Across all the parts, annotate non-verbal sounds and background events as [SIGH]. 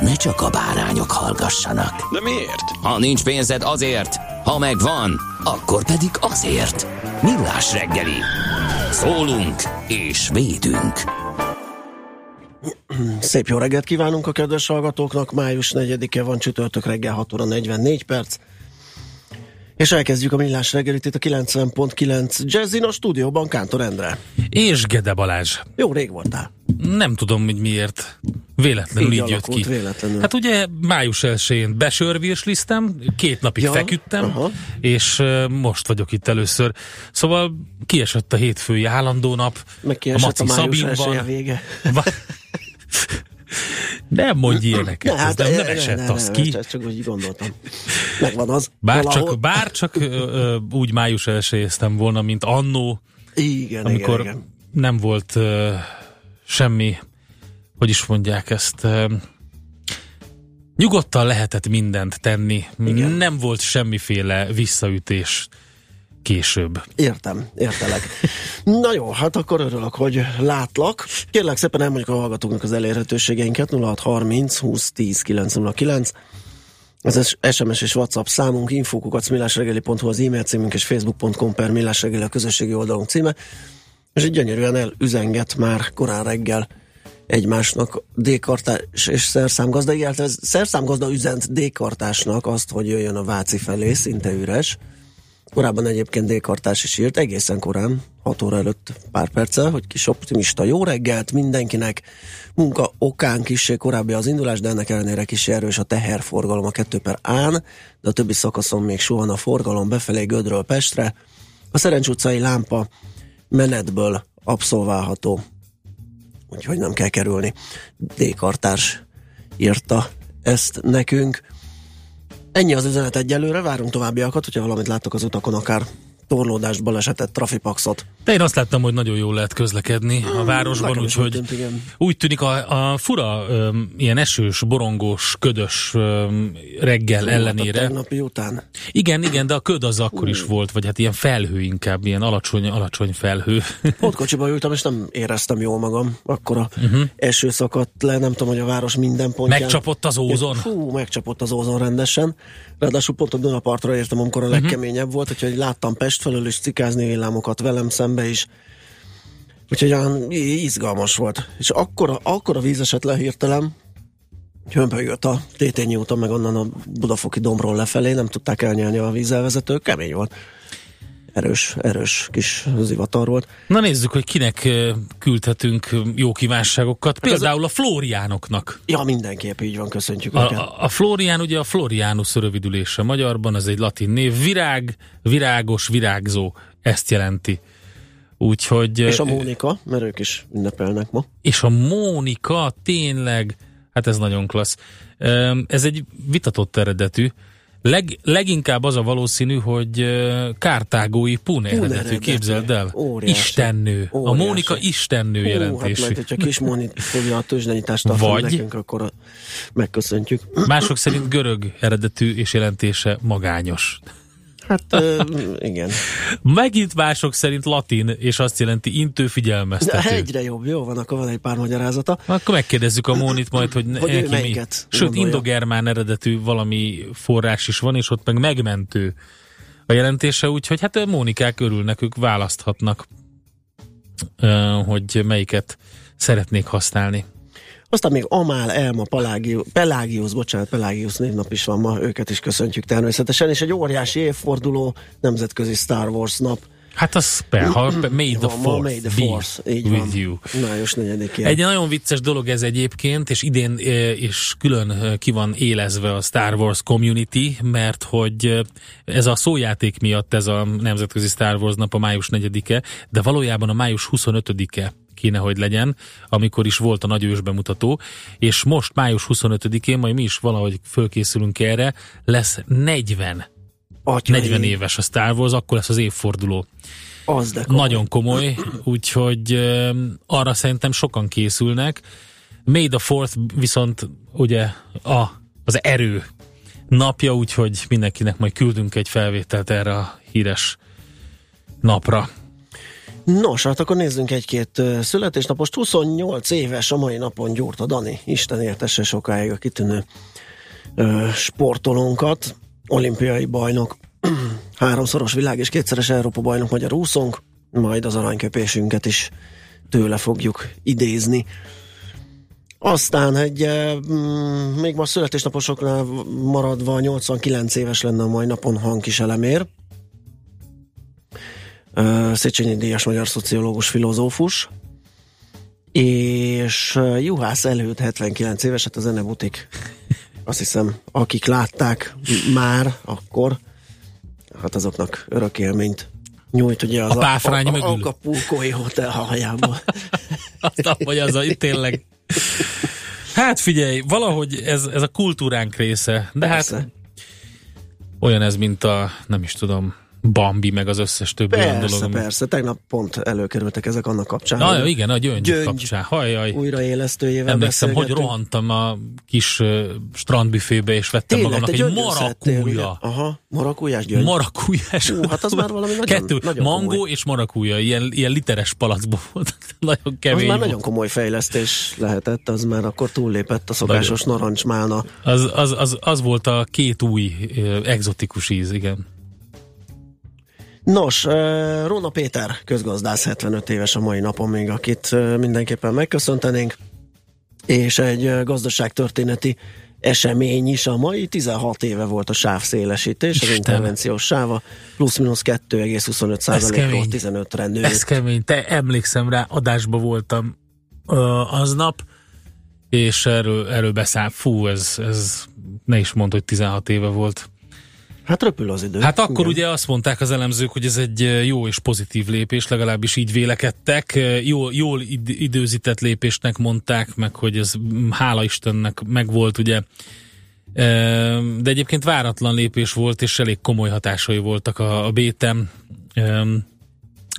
ne csak a bárányok hallgassanak. De miért? Ha nincs pénzed azért, ha megvan, akkor pedig azért. Millás reggeli. Szólunk és védünk. Szép jó reggelt kívánunk a kedves hallgatóknak. Május 4-e van csütörtök reggel 6 óra 44 perc. És elkezdjük a millás reggelit itt a 90.9 Jazzin a stúdióban Kántor Endre. És Gede Balázs. Jó rég voltál. Nem tudom, hogy miért. Véletlenül így, Így jött ki. véletlenül. Hát ugye május 1-én besörvírslisztem, két napig Ja, feküdtem, aha. és uh, most vagyok itt először. Szóval kiesett a hétfői állandó nap, Meg a, Maci május Szabinban. vége. [LAUGHS] Nem mondj ilyeneket, Ne, ez nem, nem ne, esett ne, az ne, ki. Csak, csak úgy gondoltam. Megvan az. Bár valahol. csak, bár csak ö, ö, úgy május 1 volna, mint annó, Igen, amikor igen, igen. nem volt uh, semmi, hogy is mondják ezt, uh, nyugodtan lehetett mindent tenni, Igen. nem volt semmiféle visszaütés később. Értem, értelek. Na jó, hát akkor örülök, hogy látlak. Kérlek szépen elmondjuk a hallgatóknak az elérhetőségeinket 0630 20 10 909 ez az SMS és WhatsApp számunk, infókukacmillásregeli.hu az e-mail címünk és facebook.com per millásregeli a közösségi oldalunk címe. És így gyönyörűen elüzenget már korán reggel egymásnak D-kartás és szerszámgazda, illetve ez szerszámgazda üzent D-kartásnak azt, hogy jöjjön a Váci felé, szinte üres. Korábban egyébként D-kartás is írt, egészen korán, 6 óra előtt pár perccel, hogy kis optimista jó reggelt mindenkinek, munka okán kissé korábbi az indulás, de ennek ellenére kis erős a teherforgalom a 2 per án, de a többi szakaszon még suhan a forgalom befelé Gödről Pestre. A Szerencs utcai lámpa menetből abszolválható, úgyhogy nem kell kerülni. D-kartárs írta ezt nekünk. Ennyi az üzenet egyelőre, várunk továbbiakat, hogyha valamit láttok az utakon, akár torlódást, balesetet, trafipaxot. De én azt láttam, hogy nagyon jól lehet közlekedni a városban, is úgy úgyhogy tűnt, úgy tűnik a, a fura öm, ilyen esős, borongós, ködös öm, reggel A ellenére. tegnapi után. Igen, igen, de a köd az akkor is volt, vagy hát ilyen felhő inkább, ilyen alacsony, alacsony felhő. [LAUGHS] Pótkocsiba ültem, és nem éreztem jól magam. Akkor a uh-huh. eső szakadt le, nem tudom, hogy a város minden pontján. Megcsapott az ózon? Fú, megcsapott az ózon rendesen. Ráadásul pont a Dunapartra értem, amikor a legkeményebb volt, úgyhogy láttam Pest felől is cikázni villámokat velem szembe is. Úgyhogy olyan izgalmas volt. És akkor, akkor a víz esett le hirtelen, hömpögött a Tétényi úton, meg onnan a Budafoki dombról lefelé, nem tudták elnyelni a vízelvezetők, kemény volt. Erős, erős kis zivatar volt. Na nézzük, hogy kinek küldhetünk jó kívánságokat. Hát Például a Flóriánoknak. Ja, mindenképp így van, köszöntjük A, a, a Flórián ugye a Florianus rövidülése magyarban, az egy latin név. Virág, virágos, virágzó, ezt jelenti. Úgyhogy... És a Mónika, mert ők is ünnepelnek ma. és a Mónika tényleg, hát ez nagyon klassz. Ez egy vitatott eredetű. Leg, leginkább az a valószínű, hogy kártágói Pun eredetű, képzeld el. Óriási. Istennő. A Óriási. Mónika istennő Hú, hát majd, hogyha kis [LAUGHS] Móni fogja a tőzsdenyitást tartani Vagy- nekünk, akkor a, megköszöntjük. Mások szerint görög eredetű és jelentése magányos. Hát ö, igen. Megint mások szerint latin, és azt jelenti intő De figyelmeztető. [LAUGHS] egyre jobb, jó van, akkor van egy pár magyarázata. Akkor megkérdezzük a Mónit majd, hogy, Hogy neki mi. Sőt, gondolja. indogermán eredetű valami forrás is van, és ott meg megmentő a jelentése, úgyhogy hát ö, Mónikák örülnek, ők választhatnak, hogy melyiket szeretnék használni. Aztán még Amál, Elma, Pelagius, Pelagius, bocsánat, Pelagius névnap is van ma, őket is köszöntjük természetesen, és egy óriási évforduló nemzetközi Star Wars nap. Hát az per, ha, May the Force, May the be Force, így with van. you. Május 4-én. Egy nagyon vicces dolog ez egyébként, és idén eh, is külön eh, ki van élezve a Star Wars community, mert hogy eh, ez a szójáték miatt ez a nemzetközi Star Wars nap a május 4-e, de valójában a május 25-e kéne, hogy legyen, amikor is volt a nagy ős bemutató, és most május 25-én, majd mi is valahogy fölkészülünk erre, lesz 40 Atyai, 40 éves a Star Wars, akkor lesz az évforduló. Az de komoly. Nagyon komoly, úgyhogy arra szerintem sokan készülnek. May the Fourth viszont ugye a, az erő napja, úgyhogy mindenkinek majd küldünk egy felvételt erre a híres napra. Nos, hát akkor nézzünk egy-két ö, születésnapost. 28 éves a mai napon Gyurta Dani. Isten értesse sokáig a kitűnő ö, sportolónkat. Olimpiai bajnok, [CLEARS THROAT] háromszoros világ és kétszeres Európa bajnok magyar úszónk, majd az aranyköpésünket is tőle fogjuk idézni. Aztán egy, mm, még ma születésnaposoknál maradva 89 éves lenne a mai napon Hankis Elemér. Széchenyi Díjas magyar szociológus, filozófus. És Juhász előtt 79 éves, hát a zenebutik. Azt hiszem, akik látták már akkor, hát azoknak örök élményt nyújt ugye az A páfrány a, a, mögül. Acapulco-i hotel hajából. [LAUGHS] Aztán, hogy az a, tényleg. Hát figyelj, valahogy ez, ez a kultúránk része, de Persze. hát olyan ez, mint a, nem is tudom, Bambi, meg az összes többi olyan Persze, dolog. persze. Tegnap pont előkerültek ezek annak kapcsán. Na, hogy igen, a gyöngy, Gyöngy. kapcsán. Hajjaj. Újraélesztőjével Emlékszem, hogy rohantam a kis uh, strandbüfébe, és vettem Tényleg, magamnak egy marakúja. Aha, marakújás gyöngy. Marakújás. Ú, hát az már valami nagyon- Kettő, nagyon mangó komoly. és marakúja, ilyen, ilyen literes palacból volt. nagyon az kemény már volt. nagyon komoly fejlesztés lehetett, az már akkor túllépett a szokásos narancsmálna. Az, az, az, az volt a két új ö, egzotikus íz, igen. Nos, Róna Péter, közgazdász, 75 éves a mai napon még, akit mindenképpen megköszöntenénk, és egy gazdaságtörténeti esemény is a mai, 16 éve volt a sávszélesítés, az Isten. intervenciós sáva, plusz-minusz 2,25 százalékról kemény. 15-re nőtt. Ez kemény. Te emlékszem rá, adásba voltam ö, aznap, és erről, erről beszáll. Fú, ez, ez ne is mondd, hogy 16 éve volt. Hát röpül az idő. Hát akkor Igen. ugye azt mondták az elemzők, hogy ez egy ö, jó és pozitív lépés, legalábbis így vélekedtek. Ö, Jól, jól id- időzített lépésnek mondták, meg hogy ez mm, hála Istennek megvolt, ugye. Ö, De egyébként váratlan lépés volt, és elég komoly hatásai voltak a, a bétem.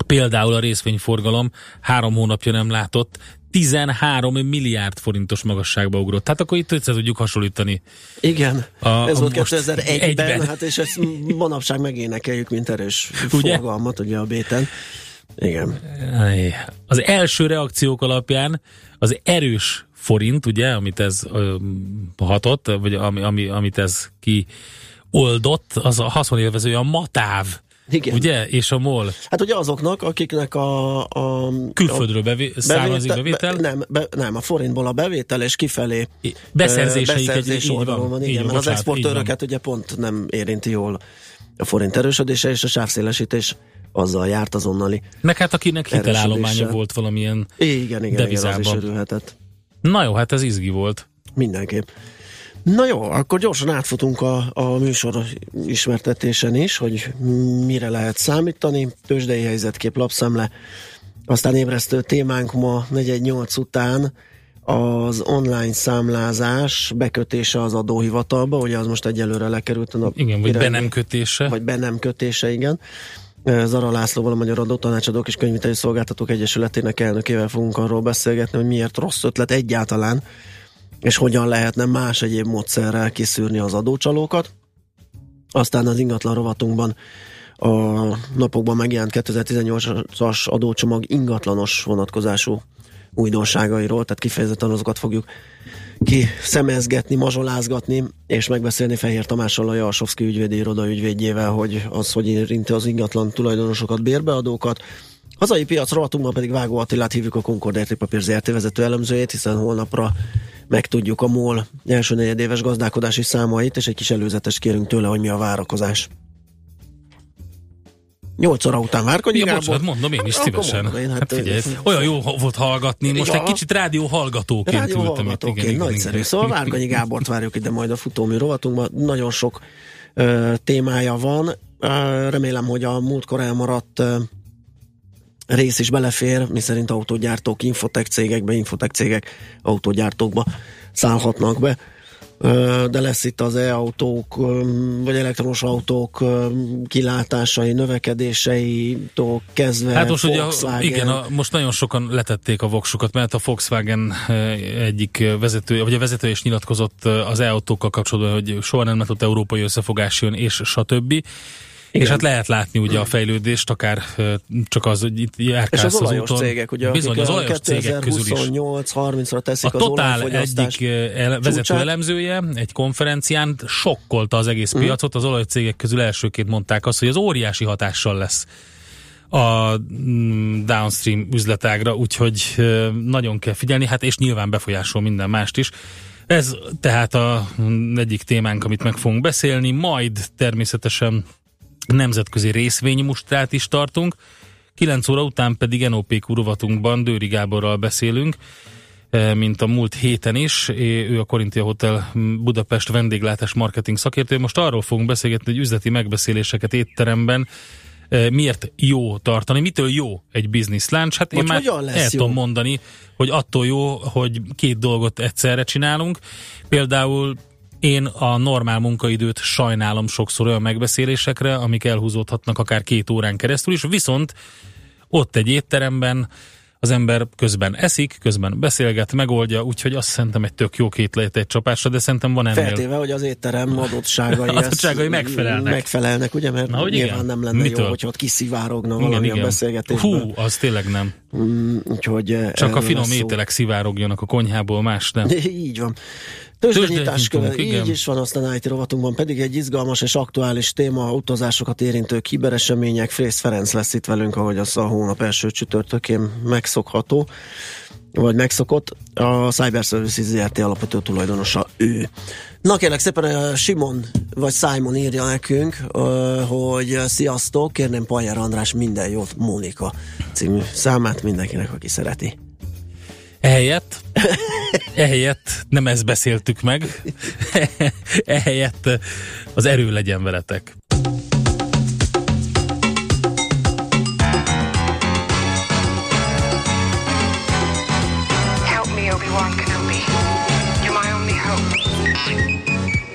Például a részvényforgalom három hónapja nem látott, 13 milliárd forintos magasságba ugrott. Tehát akkor itt össze tudjuk hasonlítani. Igen, A- ez a volt most 2001-ben, egyben. hát és ezt manapság megénekeljük, mint erős Ugye? fogalmat, ugye a béten. Igen. Az első reakciók alapján az erős forint, ugye, amit ez ö, hatott, vagy ami, ami, amit ez ki oldott, az a haszonélvezője a matáv, Igen. ugye, és a MOL Hát ugye azoknak, akiknek a... a külföldről bevé, származik bevétel, Be, nem, be, nem, a forintból a bevétel, és kifelé beszerzéseik egy, beszerzés így oldalon van, van, igen, van, mert az bocsánat, így exportőröket ugye pont nem érinti jól a forint erősödése, és a sávszélesítés azzal járt azonnali. Meg hát akinek hitelállománya volt valamilyen. Igen, igen, igen, az is Devizában. örülhetett. Na jó, hát ez izgi volt. Mindenképp. Na jó, akkor gyorsan átfutunk a, a műsor ismertetésen is, hogy mire lehet számítani. Tőzsdei helyzetkép, lapszemle. Aztán ébresztő témánk ma 418 után az online számlázás bekötése az adóhivatalba, ugye az most egyelőre lekerült a nap. Igen, vagy be irányba. nem kötése. Vagy be nem kötése, igen. Zara Lászlóval, a Magyar Adótanácsadók és Könyviteli Szolgáltatók Egyesületének elnökével fogunk arról beszélgetni, hogy miért rossz ötlet egyáltalán, és hogyan lehetne más egyéb módszerrel kiszűrni az adócsalókat. Aztán az ingatlan rovatunkban a napokban megjelent 2018-as adócsomag ingatlanos vonatkozású újdonságairól, tehát kifejezetten azokat fogjuk ki szemezgetni, mazsolázgatni, és megbeszélni Fehér Tamással a Jalsovszki ügyvédi iroda ügyvédjével, hogy az, hogy érinti az ingatlan tulajdonosokat, bérbeadókat. Hazai piac rovatunkban pedig Vágó Attilát hívjuk a Concord Értékpapír ZRT vezető elemzőjét, hiszen holnapra megtudjuk a MOL első negyedéves gazdálkodási számait, és egy kis előzetes kérünk tőle, hogy mi a várakozás. 8 óra után Várkonyi Ja, bocsánat, mondom én is szívesen. mondom én, hát, hát, figyelj, ö, olyan jó volt hallgatni, most Ja. egy kicsit rádió hallgatóként Rádió ültem itt. hallgatóként, nagyszerű. Szóval Várkonyi Gábort várjuk ide majd a futómű rovatunkban. Nagyon sok ö, témája van. Ö, remélem, hogy a múltkor elmaradt ö, rész is belefér, miszerint autógyártók infotek cégekbe, infotek cégek autógyártókba szállhatnak be. De lesz itt az e-autók, vagy elektromos autók kilátásai, növekedéseitől kezdve Hát most ugye, Volkswagen. igen, a, most nagyon sokan letették a voksukat, mert a Volkswagen egyik vezetője, vagy a vezetője is nyilatkozott az e-autókkal kapcsolatban, hogy soha nem látott európai összefogás jön, és stb. Igen. És hát lehet látni ugye a fejlődést, akár csak az, hogy itt És járkálsz az az olajos úton. cégek, ugye, Bizony, az olajos cégek közül is. 2028-30-ra teszik A az olajfogyasztást. egyik eh, el, vezető csúcsát. elemzője egy konferencián sokkolta az egész Mhm. piacot, az olajcégek közül elsőként mondták azt, hogy az óriási hatással lesz a mm, downstream üzletágra, úgyhogy nagyon kell figyelni, hát és nyilván befolyásol minden mást is. Ez tehát a mm, egyik témánk, amit meg fogunk beszélni, majd természetesen nemzetközi részvénymustrát is tartunk. 9 óra után pedig NOP rovatunkban Dőri Gáborral beszélünk, eh, mint a múlt héten is. Ő a Korintia Hotel Budapest vendéglátás marketing szakértő. Most arról fogunk beszélgetni, hogy üzleti megbeszéléseket étteremben eh, miért jó tartani, mitől jó egy business lunch. Hát én Vagy már el tudom mondani, hogy attól jó, hogy két dolgot egyszerre csinálunk. Például én a normál munkaidőt sajnálom sokszor olyan megbeszélésekre, amik elhúzódhatnak akár két órán keresztül is, viszont ott egy étteremben az ember közben eszik, közben beszélget, megoldja, úgyhogy azt szerintem egy tök jó két lehet egy csapásra, de szerintem van ennél. Feltéve, hogy az étterem adottságai, [LAUGHS] Adottságai megfelelnek. Megfelelnek, ugye, mert Na, hogy nyilván igen? nem lenne Mitől? jó, hogyha ott kiszivárogna valamilyen beszélgetésből. Hú, az tényleg nem. Mm, úgyhogy eh, Csak a finom ételek szivárogjanak a konyhából, más nem. [LAUGHS] Így van. Tőzsdenyítás Tőzsdeinyitunk, követ, igen. így is van, aztán IT rovatunkban pedig egy izgalmas és aktuális téma, utazásokat érintő kiberesemények. Frész Ferenc lesz itt velünk, ahogy az a hónap első csütörtökén megszokható, vagy megszokott. A Cyber Services ZRT alapvető tulajdonosa ő. Na kérlek szépen, Simon vagy Simon írja nekünk, hogy sziasztok, kérném Pajer András minden jót, Mónika című számát mindenkinek, aki szereti. Ehelyett, ehelyett nem ezt beszéltük meg, [LAUGHS] ehelyett az erő legyen veletek. Help me, Obi-Wan Kenobi. You're my only hope.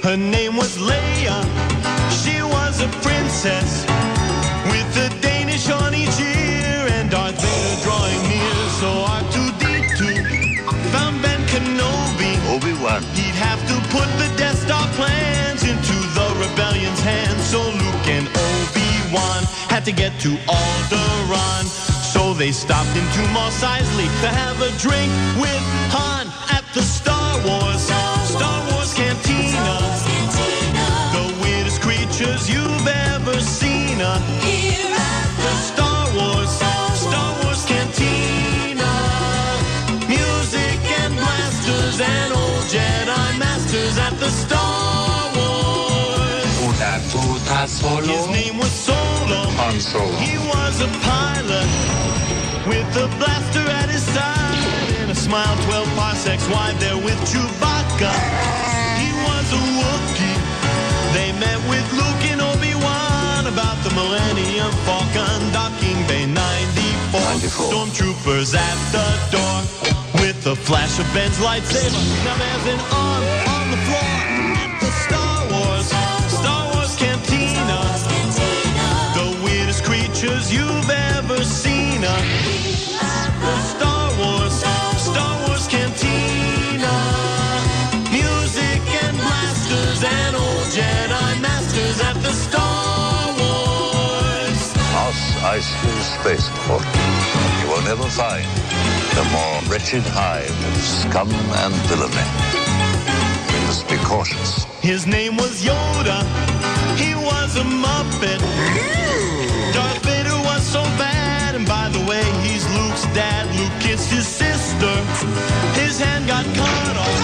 Her name He'd have to put the Death Star plans into the rebellion's hands. So Luke and Obi-Wan had to get to Alderaan. So they stopped into Mos Eisley to have a drink with Han at the Star Wars Star Wars Cantina. The weirdest creatures you've ever seen. uh, The Star Wars Star Wars Cantina. Music and blasters and the Star Wars. His name was Solo. Han Solo. He was a pilot with a blaster at his side and a smile 12 parsecs wide there with Chewbacca. He was a Wookiee. They met with Luke and Obi-Wan about the Millennium Falcon docking Bay 94. 94. Stormtroopers at the door with the flash of Ben's lightsaber. Now there's an arm on the floor Wars Cantina. The weirdest creatures you've ever seen. The Star Wars, Star Wars Cantina. Music and blasters and old Jedi masters at the Star Wars. Mos Eisley Spaceport. You will never find a more wretched hive of scum and villainy. We must be cautious. His name was Yoda. He was a Muppet. Darth Vader was so bad. And by the way, he's Luke's dad. Luke kissed his sister. His hand got cut off.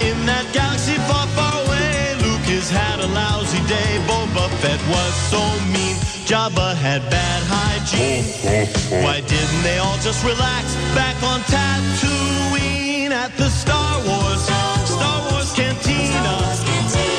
In that galaxy far, far away, Luke has had a lousy day. Boba Fett was so mean. Jabba had bad hygiene. Why didn't they all just relax back on Tatooine at the Star Wars, Star Wars, Star Wars Cantina? Star Wars Cantina.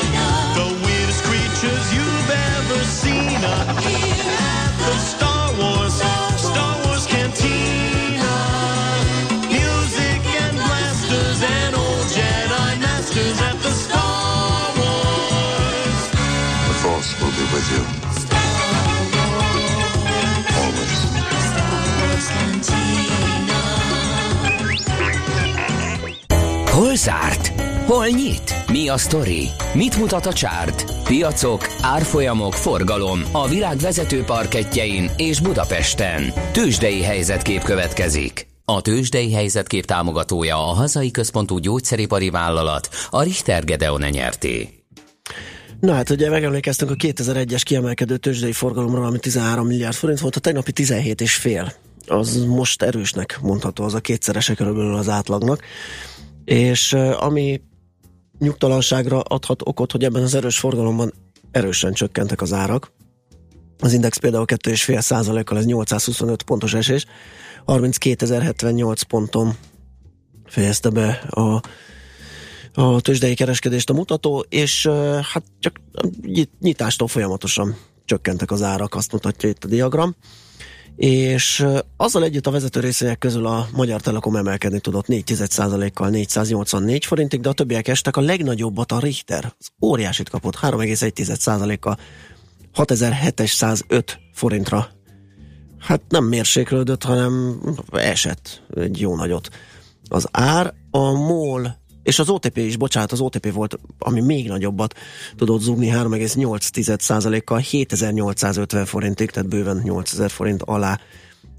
Zárt? Hol nyit? Mi a sztori? Mit mutat a csárt? Piacok, árfolyamok, forgalom a világ vezető parketjein és Budapesten. Tősdei helyzetkép következik. A Tősdei helyzetkép támogatója a hazai központú gyógyszeripari vállalat, a Richter Gedeon nyerté. Na hát ugye megemlékeztünk a 2001-es kiemelkedő tőzsdei forgalomról, ami 13 milliárd forint volt, a tegnapi 17 és fél. Az most erősnek mondható, az a kétszerese körülbelül az átlagnak. És ami nyugtalanságra adhat okot, hogy ebben az erős forgalomban erősen csökkentek az árak. Az index például 2,5 százalékkal, ez 825 pontos esés, 32.078 ponton fejezte be a a tőzsdei kereskedést a mutató, és hát csak nyit- nyitástól folyamatosan csökkentek az árak, azt mutatja itt a diagram. És azzal együtt a vezető részvények közül a Magyar Telekom emelkedni tudott 4,1%-kal 484 forintig, de a többiek estek. A legnagyobbat a Richter, az óriásit kapott 3,1%-kal 6705 forintra. Hát nem mérséklődött, hanem esett egy jó nagyot. Az ár, a MOL és az OTP is, bocsánat, az OTP volt, ami még nagyobbat tudott zúgni 3,8%-kal 7850 forintig, tehát bőven 8000 forint alá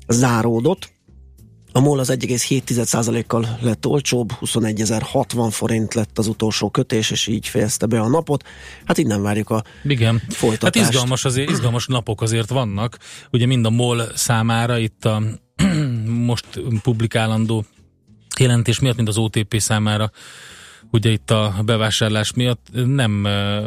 záródott. A MOL az 1,7%-kal lett olcsóbb, 21.060 forint lett az utolsó kötés, és így fejezte be a napot. Hát innen várjuk a Igen. folytatást. Hát izgalmas, azért, izgalmas napok azért vannak. Ugye mind a MOL számára itt a [CLEARS THROAT] most publikálandó jelentés miatt, mint az OTP számára, ugye itt a bevásárlás miatt nem eh,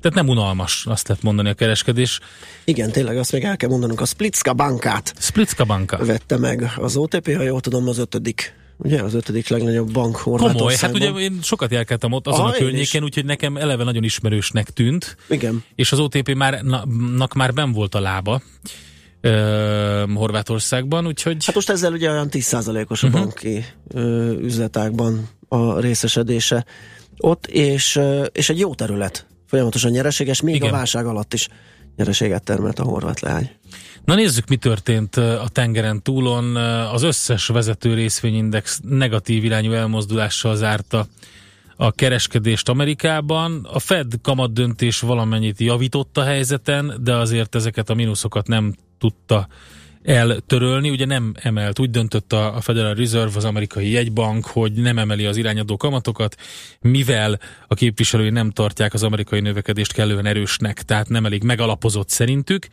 tehát nem unalmas, azt lehet mondani a kereskedés. Igen, tényleg azt még el kell mondanunk, a Splitska bankát Splitska banka. vette meg az OTP, ha jól tudom, az ötödik, ugye az ötödik legnagyobb bank Komoly, hát ugye én sokat járkáltam ott azon Ah, a környéken, úgyhogy nekem eleve nagyon ismerősnek tűnt, Igen. és az OTP már, na, már ben volt a lába ö, Horvátországban, úgyhogy Hát most ezzel ugye olyan 10%-os a Mhm. banki ö, üzletákban a részesedése ott, és, ö, és egy jó terület. Folyamatosan nyereséges, még Igen. a válság alatt is nyereséget termelt a horvát leány. Na nézzük, mi történt a tengeren túlon. Az összes vezető részvényindex negatív irányú elmozdulással zárta a kereskedést Amerikában. A Fed kamat döntés valamennyit javított a helyzeten, de azért ezeket a mínuszokat nem tudta eltörölni. Ugye nem emelt, úgy döntött a a Federal Reserve, az amerikai jegybank, hogy nem emeli az irányadó kamatokat, mivel a képviselői nem tartják az amerikai növekedést kellően erősnek, tehát nem elég megalapozott szerintük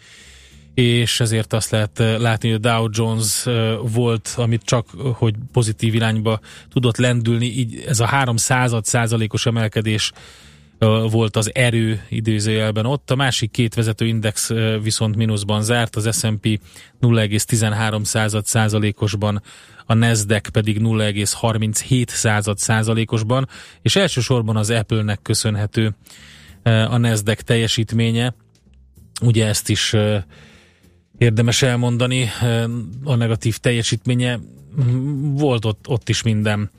és ezért azt lehet eh, látni, hogy a Dow Jones eh, volt, amit csak, eh, hogy pozitív irányba tudott lendülni, így ez a 3 század százalékos emelkedés volt az erő időzőjelben ott. A másik két vezető index viszont mínuszban zárt, az S&P 0,13 század százalékosban, a Nasdaq pedig 0,37 század százalékosban, és elsősorban az Apple-nek köszönhető a Nasdaq teljesítménye. Ugye ezt is érdemes elmondani, a negatív teljesítménye volt ott, ott is minden.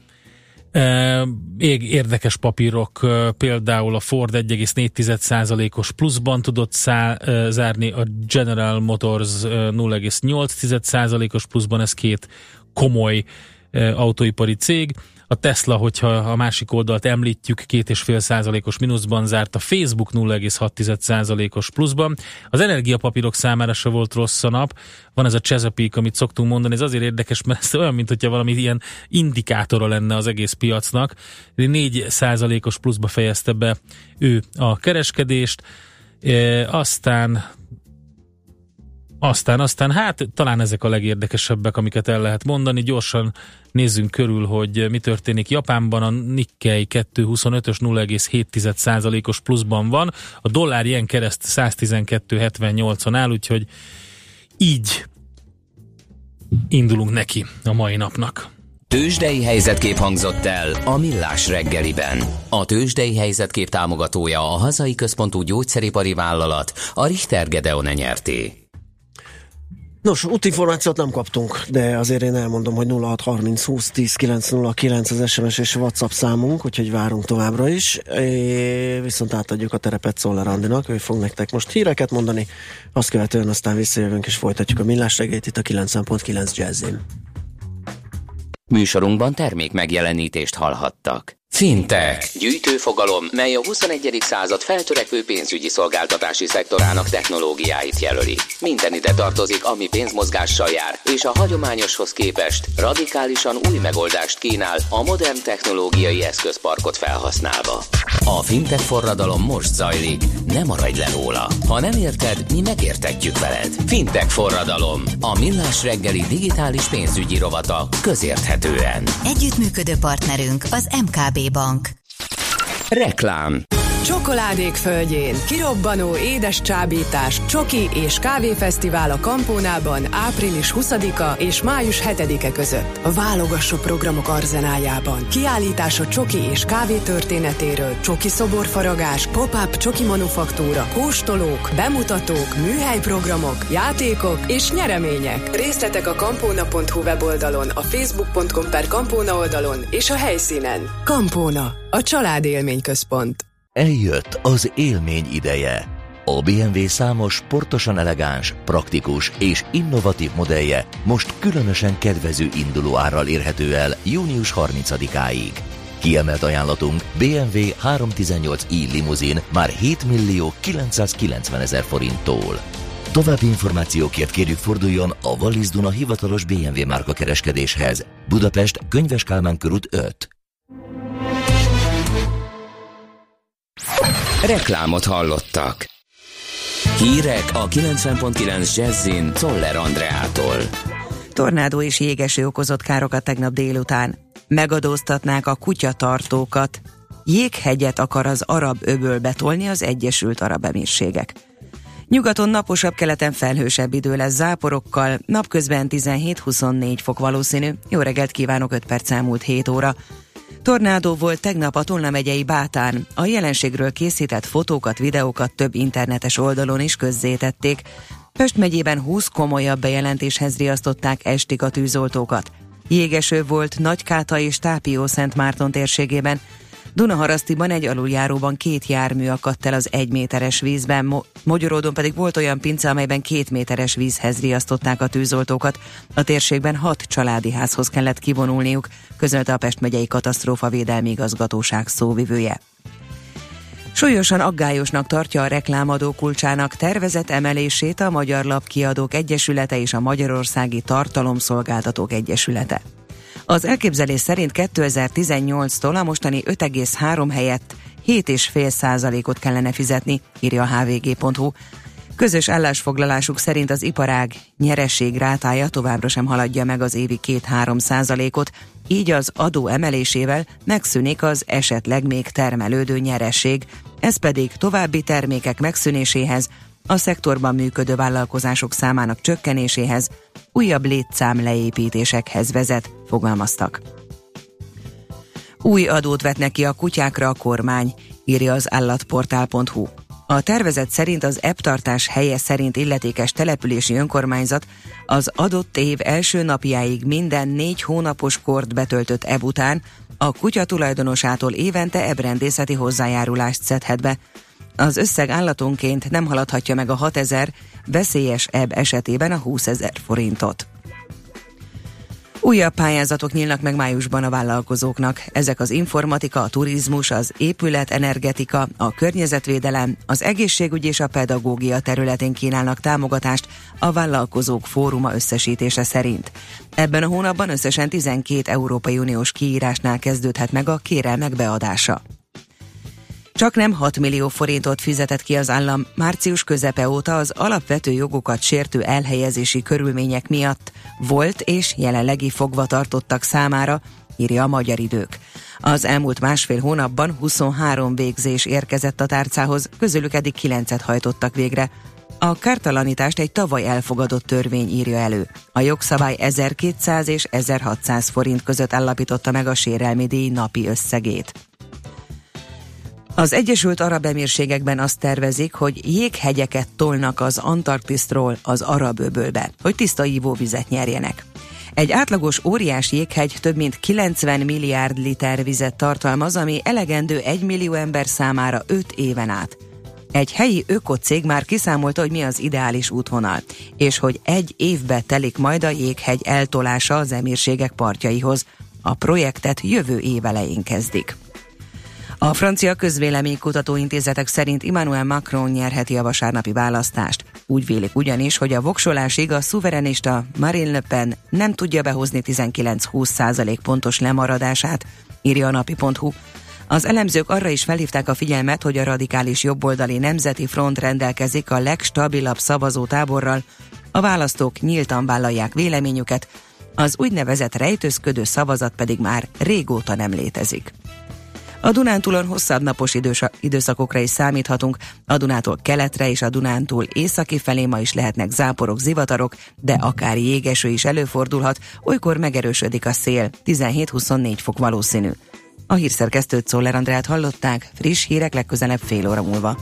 Ég érdekes papírok, például a Ford 1,4%-os pluszban tudott szá, zárni, a General Motors eh, 0,8%-os pluszban, ez két komoly autóipari cég. A Tesla, hogyha a másik oldalt említjük, 2,5 százalékos mínuszban zárt, a Facebook 0,6 százalékos pluszban. Az energiapapírok számára se volt rossz a nap. Van ez a Chesapeake, amit szoktunk mondani, ez azért érdekes, mert ez olyan, mint hogyha valami ilyen indikátora lenne az egész piacnak. 4 százalékos pluszba fejezte be ő a kereskedést, e, aztán Aztán, aztán hát talán ezek a legérdekesebbek, amiket el lehet mondani. Gyorsan nézzünk körül, hogy mi történik Japánban. A Nikkei 225-ös 0,7%-os pluszban van. A dollár ilyen kereszt 112,78-on áll, úgyhogy így indulunk neki a mai napnak. Tőzsdei helyzetkép hangzott el a Millás reggeliben. A Tőzsdei helyzetkép támogatója a hazai központú gyógyszeripari vállalat, a Richter Gedeon nyerté. Nos, útinformációt nem kaptunk, de azért én elmondom, hogy 0630 20 10 909 az SMS és WhatsApp számunk, úgyhogy várunk továbbra is. É, viszont átadjuk a terepet Szoller Andinak, ő fog nektek most híreket mondani, azt követően aztán visszajövünk és folytatjuk a millás reggelyt itt a 9.9 Jazzin. Műsorunkban termék megjelenítést hallhattak. Fintech. Gyűjtőfogalom, mely a 21. század feltörekvő pénzügyi szolgáltatási szektorának technológiáit jelöli. Minden ide tartozik, ami pénzmozgással jár, és a hagyományoshoz képest radikálisan új megoldást kínál a modern technológiai eszközparkot felhasználva. A fintech forradalom most zajlik, ne maradj le róla. Ha nem érted, mi megértetjük veled. Fintech forradalom, a millás reggeli digitális pénzügyi rovata közérthetően. Együttműködő partnerünk az MKB Bank. Reklám Csokoládék földjén kirobbanó édes csábítás, csoki és kávéfesztivál a Kampónában április 20-a és május 7-e között. Válogassó programok arzenájában. Kiállítás a csoki és kávé történetéről, csoki szoborfaragás, pop-up csoki manufaktúra, kóstolók, bemutatók, műhelyprogramok, játékok és nyeremények. Részletek a kampóna.hu weboldalon, a facebook.com per kampóna oldalon és a helyszínen. Kampóna, a család élményközpont. Eljött az élmény ideje. A BMW számos sportosan elegáns, praktikus és innovatív modellje most különösen kedvező induló árral érhető el június 30-áig. Kiemelt ajánlatunk BMW 318i limuzin már 7 millió 990 ezer forinttól. További információkért kérjük forduljon a Wallis Duna hivatalos BMW márka kereskedéshez. Budapest, Könyves Kálmán körút 5. Reklámot hallottak. Hírek a 90.9 Jazzin Toller Andreától. Tornádó és jégeső okozott károkat tegnap délután. Megadóztatnák a kutyatartókat. Jéghegyet akar az arab öböl betolni az Egyesült Arab Emírségek. Nyugaton naposabb, keleten felhősebb idő lesz záporokkal, napközben 17-24 fok valószínű. Jó reggelt kívánok, 5 perc elmúlt 7 óra. Tornádó volt tegnap a Tolna megyei Bátán. A jelenségről készített fotókat, videókat több internetes oldalon is közzétették. Pest megyében 20 komolyabb bejelentéshez riasztották estig a tűzoltókat. Jégeső volt Nagykáta és Tápió Szent Márton térségében. Dunaharasztiban egy aluljáróban két jármű akadt el az egy méteres vízben, Mo- Mogyoródon pedig volt olyan pince, amelyben két méteres vízhez riasztották a tűzoltókat. A térségben hat családi házhoz kellett kivonulniuk, közölte a Pest megyei katasztrófa védelmi igazgatóság szóvivője. Súlyosan aggályosnak tartja a reklámadó kulcsának tervezett emelését a Magyar Lapkiadók Egyesülete és a Magyarországi Tartalomszolgáltatók Egyesülete. Az elképzelés szerint 2018-tól a mostani 5,3 helyett 7,5 százalékot kellene fizetni, írja a hvg.hu. Közös állásfoglalásuk szerint az iparág nyereség rátája továbbra sem haladja meg az évi 2-3 százalékot, így az adó emelésével megszűnik az esetleg még termelődő nyereség, ez pedig további termékek megszűnéséhez, a szektorban működő vállalkozások számának csökkenéséhez, újabb létszám leépítésekhez vezet, fogalmaztak. Új adót vetnek ki a kutyákra a kormány, írja az állatportál.hu. A tervezet szerint az eptartás helye szerint illetékes települési önkormányzat az adott év első napjáig minden négy hónapos kort betöltött eb után a kutya tulajdonosától évente ebrendészeti hozzájárulást szedhet be. Az összeg állatonként nem haladhatja meg a 6000, veszélyes ebb esetében a 20 ezer forintot. Újabb pályázatok nyílnak meg májusban a vállalkozóknak. Ezek az informatika, a turizmus, az épület, energetika, a környezetvédelem, az egészségügy és a pedagógia területén kínálnak támogatást a vállalkozók fóruma összesítése szerint. Ebben a hónapban összesen 12 Európai Uniós kiírásnál kezdődhet meg a kérelmek beadása. Csak nem 6 millió forintot fizetett ki az állam március közepe óta az alapvető jogokat sértő elhelyezési körülmények miatt volt és jelenlegi fogva tartottak számára, írja a Magyar Idők. Az elmúlt másfél hónapban 23 végzés érkezett a tárcához, közülük eddig 9-et hajtottak végre. A kártalanítást egy tavaly elfogadott törvény írja elő. A jogszabály 1200 és 1600 forint között állapította meg a sérelmi díj napi összegét. Az Egyesült Arab Emírségekben azt tervezik, hogy jéghegyeket tolnak az Antarktisztról az Arab öbölbe, hogy tiszta ivóvizet nyerjenek. Egy átlagos óriás jéghegy több mint 90 milliárd liter vizet tartalmaz, ami elegendő 1 millió ember számára 5 éven át. Egy helyi ökocég már kiszámolta, hogy mi az ideális útvonal, és hogy egy évbe telik majd a jéghegy eltolása az emírségek partjaihoz. A projektet jövő év kezdik. A francia közvéleménykutató intézetek szerint Emmanuel Macron nyerheti a vasárnapi választást. Úgy vélik ugyanis, hogy a voksolásig a szuverenista Marine Le Pen nem tudja behozni 19-20 százalék pontos lemaradását, írja a napi.hu. Az elemzők arra is felhívták a figyelmet, hogy a radikális jobboldali Nemzeti Front rendelkezik a legstabilabb szavazótáborral, a választók nyíltan vállalják véleményüket, az úgynevezett rejtőzködő szavazat pedig már régóta nem létezik. A Dunántúlon hosszabb napos idősa, időszakokra is számíthatunk, a Dunától keletre és a Dunántúl északi felé ma is lehetnek záporok, zivatarok, de akár jégeső is előfordulhat, olykor megerősödik a szél, 17-24 fok valószínű. A hírszerkesztőt Szoller Andrát hallották, friss hírek legközelebb fél óra múlva.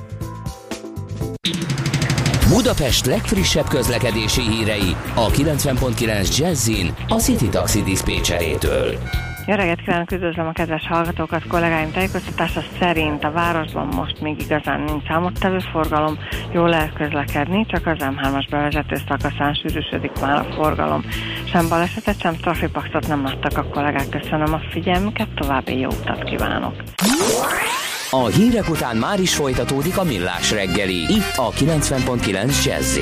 Budapest legfrissebb közlekedési hírei a 90.9 Jazzin a City Taxi Dispécsejétől. Jó reggelt kívánok, üdvözlöm a kedves hallgatókat, kollégáim tájékoztatása szerint a városban most még igazán nincs számottevő forgalom, jól lehet közlekedni, csak az M3-as bevezető szakaszán sűrűsödik már a forgalom. Sem balesetet, sem trafipaxot nem adtak a kollégák, köszönöm a figyelmüket, további jó utat kívánok! A hírek után már is folytatódik a millás reggeli, itt a 90.9 jazz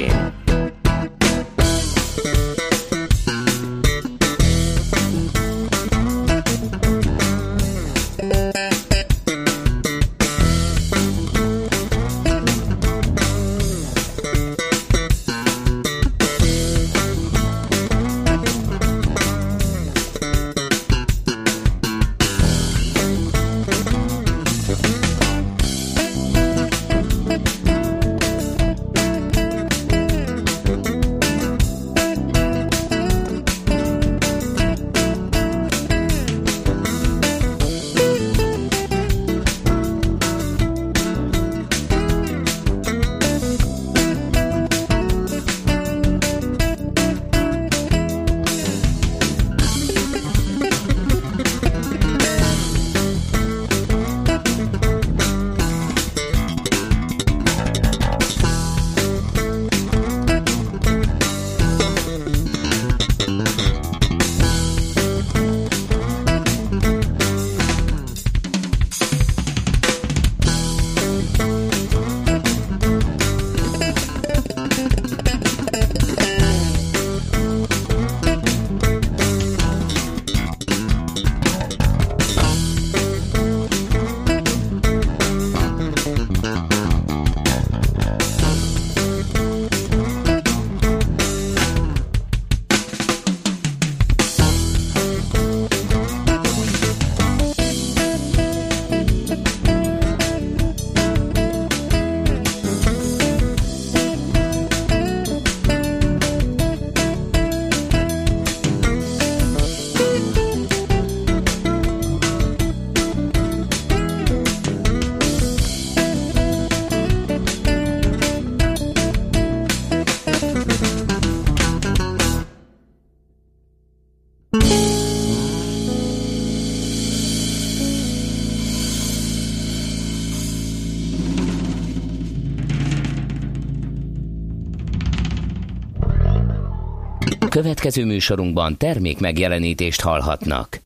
Következő műsorunkban termék megjelenítést hallhatnak.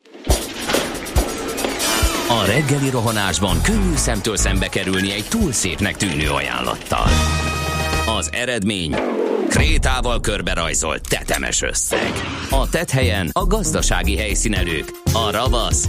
A reggeli rohanásban könnyű szemtől szembe kerülni egy túl szépnek tűnő ajánlattal. Az eredmény krétával körberajzolt tetemes összeg. A tethelyen a gazdasági helyszínelők, a ravasz,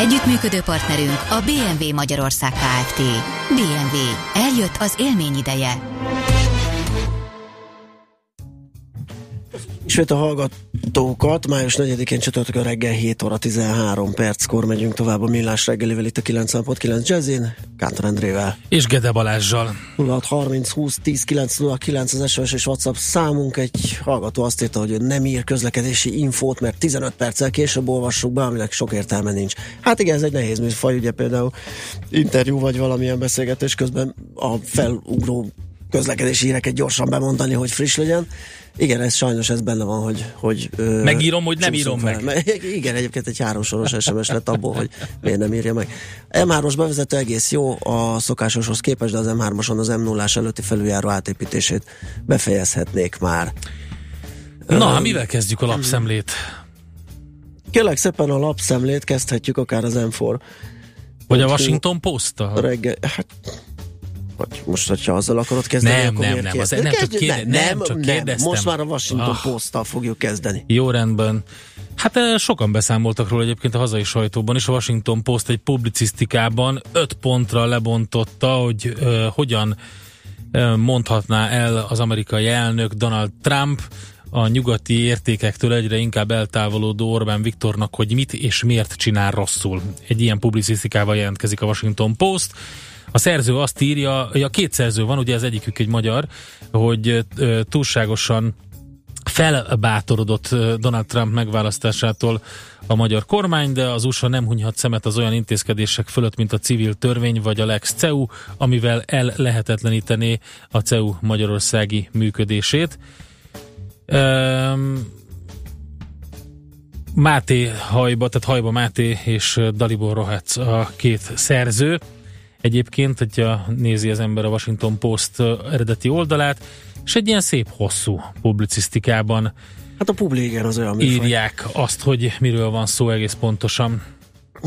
Együttműködő partnerünk a BMW Magyarország Kft. BMW. Eljött az élmény ideje. Ismét a hallgatókat, május 4-én csütörtökön reggel 7 óra 13 perckor megyünk tovább a millás reggelivel itt a 90.9 Jazzin, Kántor Endrével. És Gede Balázsjal. 0630 20 10 909 az SMS és WhatsApp számunk. Egy hallgató azt írta, hogy nem ír közlekedési infót, mert 15 perccel később olvassuk be, aminek sok értelme nincs. Hát igen, ez egy nehéz műfaj, ugye például interjú vagy valamilyen beszélgetés közben a felugró közlekedési híreket gyorsan bemondani, hogy friss legyen. Igen, ez sajnos ez benne van, hogy... hogy Megírom, hogy nem írom fel. meg. [LAUGHS] Igen, egyébként egy háromsoros SMS lett abból, hogy miért nem írja meg. M3-os bevezető egész jó a szokásoshoz képest, de az M3-oson az m 0 előtti felüljáró átépítését befejezhetnék már. Na, hát mivel kezdjük a lapszemlét? Kérlek szépen a lapszemlét kezdhetjük akár az M4. Vagy a Washington post Reggel, hát vagy most, hogyha azzal akarod kezdeni, Nem, akkor nem, nem, az- nem, csak kérde- nem, csak kérdeztem. Most már a Washington Ah. Post-tal fogjuk kezdeni. Jó rendben. Hát eh, sokan beszámoltak róla egyébként a hazai sajtóban is. A Washington Post egy publicisztikában öt pontra lebontotta, hogy uh, hogyan uh, mondhatná el az amerikai elnök Donald Trump a nyugati értékektől egyre inkább eltávolodó Orbán Viktornak, hogy mit és miért csinál rosszul. Egy ilyen publicisztikával jelentkezik a Washington Post. A szerző azt írja, ja, két szerző van, ugye az egyikük egy magyar, hogy túlságosan felbátorodott Donald Trump megválasztásától a magyar kormány, de az USA nem hunyhat szemet az olyan intézkedések fölött, mint a civil törvény vagy a Lex CEU, amivel el lehetetlenítené a CEU magyarországi működését. Um, Máté Hajba, tehát Hajba Máté és Dalibor Rohac a két szerző. Egyébként, hogyha nézi az ember a Washington Post eredeti oldalát, és egy ilyen szép hosszú publicisztikában Hát a publi igen az olyan műfaj. írják azt, hogy miről van szó egész pontosan.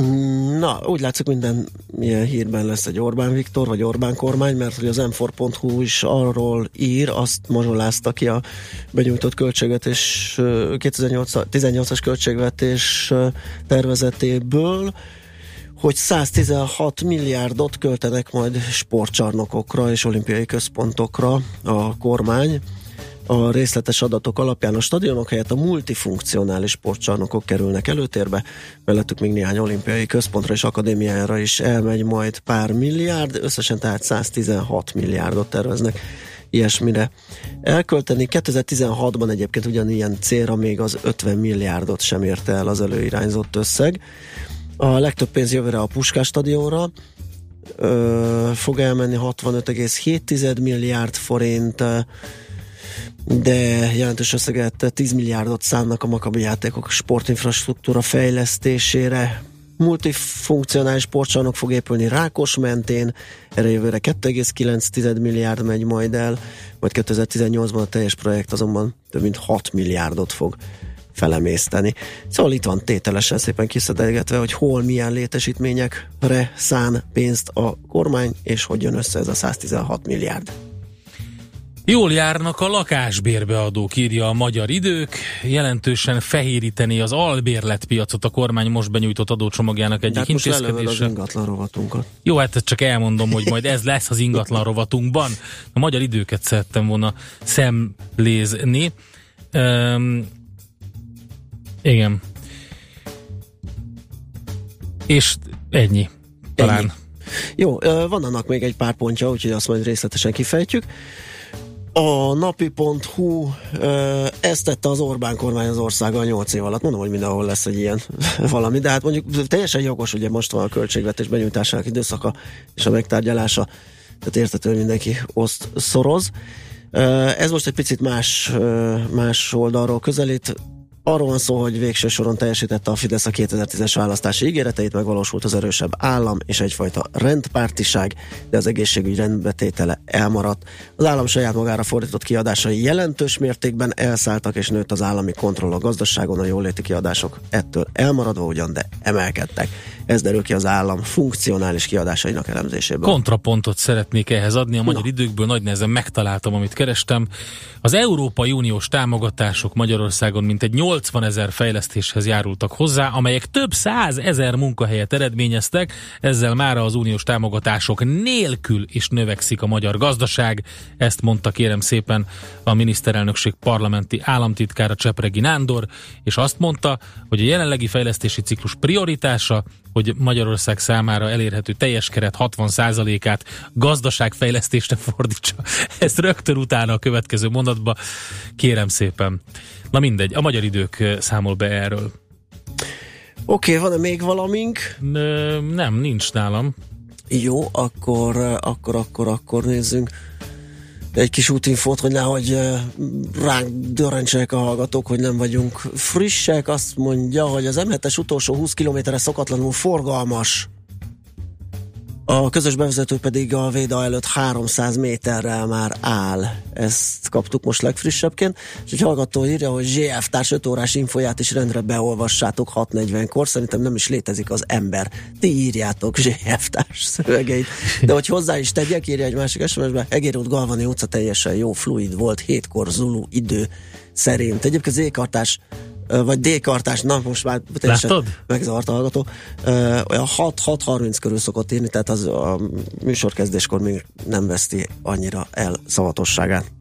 Mm, Na, úgy látszik minden ilyen hírben lesz egy Orbán Viktor, vagy Orbán kormány, mert hogy az m4.hu is arról ír, azt mazsolázta ki a benyújtott költségvetés, ö, 2018-as költségvetés tervezetéből, hogy 116 milliárdot költenek majd sportcsarnokokra és olimpiai központokra a kormány. A részletes adatok alapján a stadionok helyett a multifunkcionális sportcsarnokok kerülnek előtérbe, mellettük még néhány olimpiai központra és akadémiára is elmegy majd pár milliárd, összesen tehát 116 milliárdot terveznek ilyesmire elkölteni. 2016-ban egyébként ugyanilyen célra még az 50 milliárdot sem érte el az előirányzott összeg. A legtöbb pénz jövőre a Puskás stadionra, ö, fog elmenni 65,7 milliárd forint, de jelentős összeget 10 milliárdot szánnak a makabi játékok sportinfrastruktúra fejlesztésére. Multifunkcionális sportcsarnok fog épülni Rákos mentén, erre jövőre 2,9 milliárd megy majd el, majd 2018-ban a teljes projekt azonban több mint 6 milliárdot fog felemészteni. Szóval itt van tételesen szépen kiszedelgetve, hogy hol milyen létesítményekre szán pénzt a kormány, és hogy jön össze ez a 116 milliárd. Jól járnak a lakásbérbeadók, írja a magyar idők. Jelentősen fehéríteni az albérletpiacot a kormány most benyújtott adócsomagjának De egyik hát lelövöd az intézkedése. ingatlan rovatunkat. Jó, hát csak elmondom, hogy majd ez lesz az ingatlan rovatunkban. A magyar időket szerettem volna szemlézni. Um, igen. És ennyi. Talán. Ennyi. Jó, van annak még egy pár pontja, úgyhogy azt majd részletesen kifejtjük. A napi.hu ezt tette az Orbán kormány az országgal 8 év alatt. Mondom, hogy mindenhol lesz egy ilyen [LAUGHS] valami, de hát mondjuk teljesen jogos, ugye most van a költségvetés benyújtásának időszaka és a megtárgyalása, tehát értető, hogy mindenki oszt szoroz. Ez most egy picit más, más oldalról közelít. Arról van szó, hogy végső soron teljesítette a Fidesz a 2010-es választási ígéreteit, megvalósult az erősebb állam és egyfajta rendpártiság, de az egészségügy rendbetétele elmaradt. Az állam saját magára fordított kiadásai jelentős mértékben elszálltak, és nőtt az állami kontroll a gazdaságon, a jóléti kiadások ettől elmaradva ugyan, de emelkedtek. Ez derül ki az állam funkcionális kiadásainak elemzéséből. Kontrapontot szeretnék ehhez adni, a magyar Na. időkből nagy nehezen megtaláltam, amit kerestem. Az Európai Uniós támogatások Magyarországon mintegy 80 ezer fejlesztéshez járultak hozzá, amelyek több száz ezer munkahelyet eredményeztek, ezzel már az uniós támogatások nélkül is növekszik a magyar gazdaság. Ezt mondta kérem szépen a miniszterelnökség parlamenti államtitkára Csepregi Nándor, és azt mondta, hogy a jelenlegi fejlesztési ciklus prioritása hogy Magyarország számára elérhető teljes keret 60%-át gazdaságfejlesztésre fordítsa. [LAUGHS] Ezt rögtön utána a következő mondatba kérem szépen. Na mindegy, a magyar idők számol be erről. Oké, okay, van-e még valamink? Nem, nincs nálam. Jó, akkor, akkor, akkor, akkor nézzünk egy kis útinfót, hogy nehogy ránk dörrencsenek a hallgatók, hogy nem vagyunk frissek. Azt mondja, hogy az M7-es utolsó 20 kilométerre szokatlanul forgalmas a közös bevezető pedig a Véda előtt 300 méterrel már áll. Ezt kaptuk most legfrissebbként. És egy hallgató írja, hogy ZF társ 5 órás infóját is rendre beolvassátok 6.40-kor. Szerintem nem is létezik az ember. Ti írjátok ZF társ szövegeit. De hogy hozzá is tegyek, írja egy másik SMS-be, Egér út Galvani utca teljesen jó, fluid volt, hétkor Zulu idő szerint. Egyébként az ékartás vagy D-kartás, na most már teljesen megzavart a hallgató, olyan 6-6-30 körül szokott írni, tehát az a műsorkezdéskor még nem veszti annyira el szavatosságát.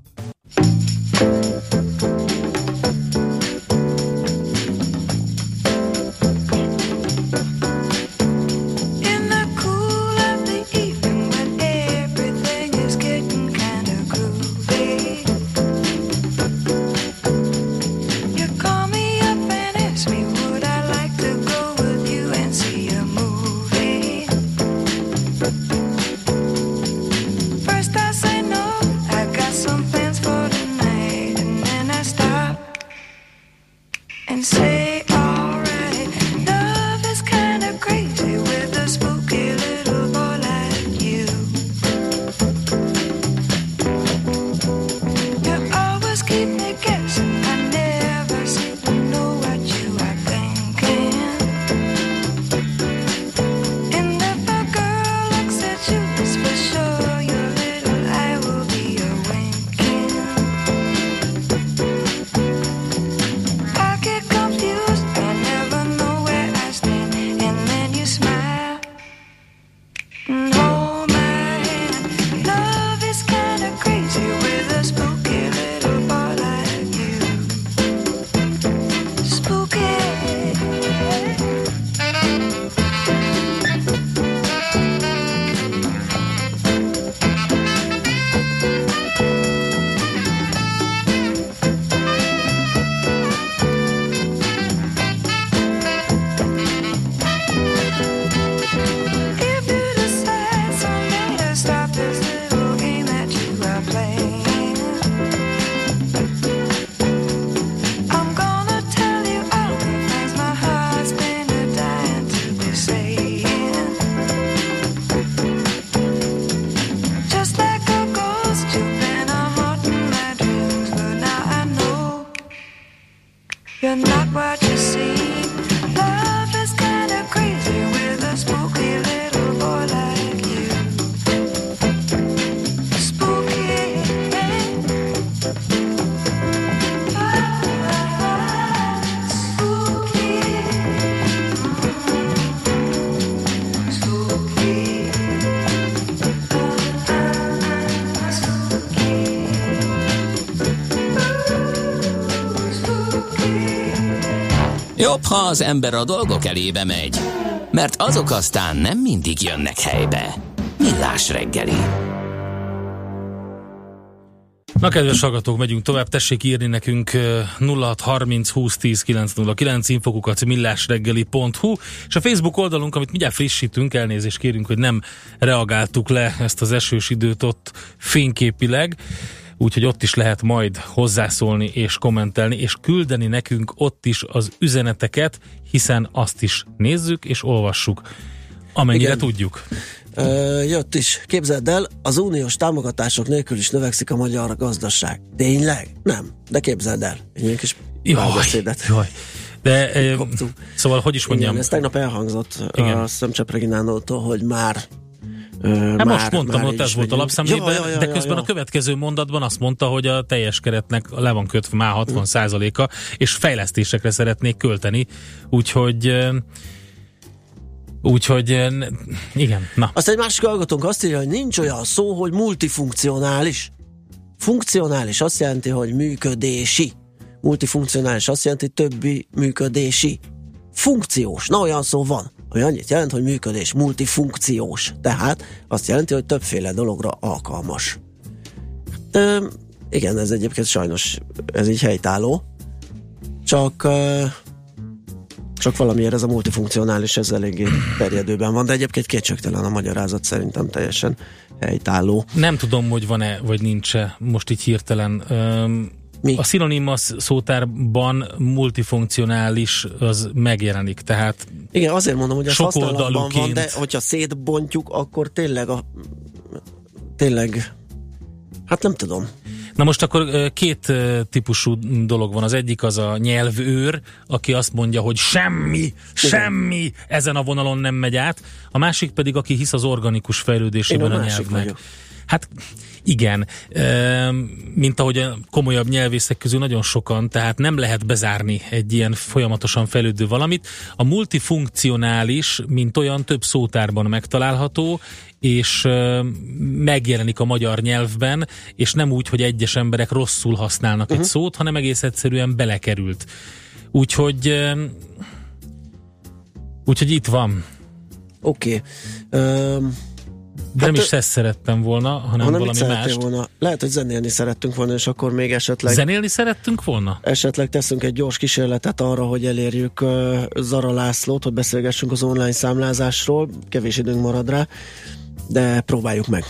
Ha az ember a dolgok elébe megy, mert azok aztán nem mindig jönnek helybe. Millás reggeli. Na kedves hallgatók, megyünk tovább, tessék írni nekünk 0630 2010 909 infokukat millásreggeli.hu és a Facebook oldalunk, amit mindjárt frissítünk, elnézést kérünk, hogy nem reagáltuk le ezt az esős időt ott fényképileg úgyhogy ott is lehet majd hozzászólni és kommentelni, és küldeni nekünk ott is az üzeneteket, hiszen azt is nézzük és olvassuk, amennyire Igen. tudjuk. Ö, jött is. Képzeld el, az uniós támogatások nélkül is növekszik a magyar gazdaság. Tényleg? Nem. De képzeld el. Egy ilyen kis párbeszédet. jaj. De [LAUGHS] eh, szóval, hogy is mondjam, Igen, ez tegnap elhangzott Igen. A Szemcsepp Reginánótól, hogy már Hát már, most mondtam, már ott ez volt a lapszemlében, Ja, ja, ja, de ja, közben ja. a következő mondatban azt mondta, hogy a teljes keretnek le van kötve már 60 százaléka, és fejlesztésekre szeretnék költeni, úgyhogy úgyhogy igen, na. Azt egy másik hallgatónk azt írja, hogy nincs olyan szó, hogy multifunkcionális. Funkcionális azt jelenti, hogy működési. Multifunkcionális azt jelenti, többi működési. Funkciós. Na olyan szó van. Hogy annyit jelent, hogy működés. Multifunkciós. Tehát azt jelenti, hogy többféle dologra alkalmas. Ö, igen, ez egyébként sajnos ez így helytálló. Csak ö, csak valamiért ez a multifunkcionális, ez eléggé terjedőben van, de egyébként kétségtelen a magyarázat szerintem teljesen helytálló. Nem tudom, hogy van-e, vagy nincs-e most így hirtelen. Öm, Mi? A szinonima szótárban multifunkcionális az megjelenik, tehát Igen, azért mondom, hogy ez Sok használatban van, oldalúként. de hogyha szétbontjuk, akkor tényleg a tényleg hát nem tudom. Na most akkor két típusú dolog van. Az egyik az a nyelvőr, aki azt mondja, hogy semmi, semmi ezen a vonalon nem megy át. A másik pedig, aki hisz az organikus fejlődésében Én a a, másik nyelvnek. vagyok. Hát igen, mint ahogy a komolyabb nyelvészek közül nagyon sokan, tehát nem lehet bezárni egy ilyen folyamatosan fejlődő valamit. A multifunkcionális, mint olyan több szótárban megtalálható, és megjelenik a magyar nyelvben, és nem úgy, hogy egyes emberek rosszul használnak uh-huh. egy szót, hanem egész egyszerűen belekerült. Úgyhogy úgyhogy itt van. Oké. Okay. De nem is ezt szerettem volna, hanem hanem valami mást. volna? Lehet, hogy zenélni szerettünk volna, és akkor még esetleg Zenélni szerettünk volna? esetleg teszünk egy gyors kísérletet arra, hogy elérjük uh, Zara Lászlót, hogy beszélgessünk az online számlázásról. Kevés időnk marad rá, de próbáljuk meg.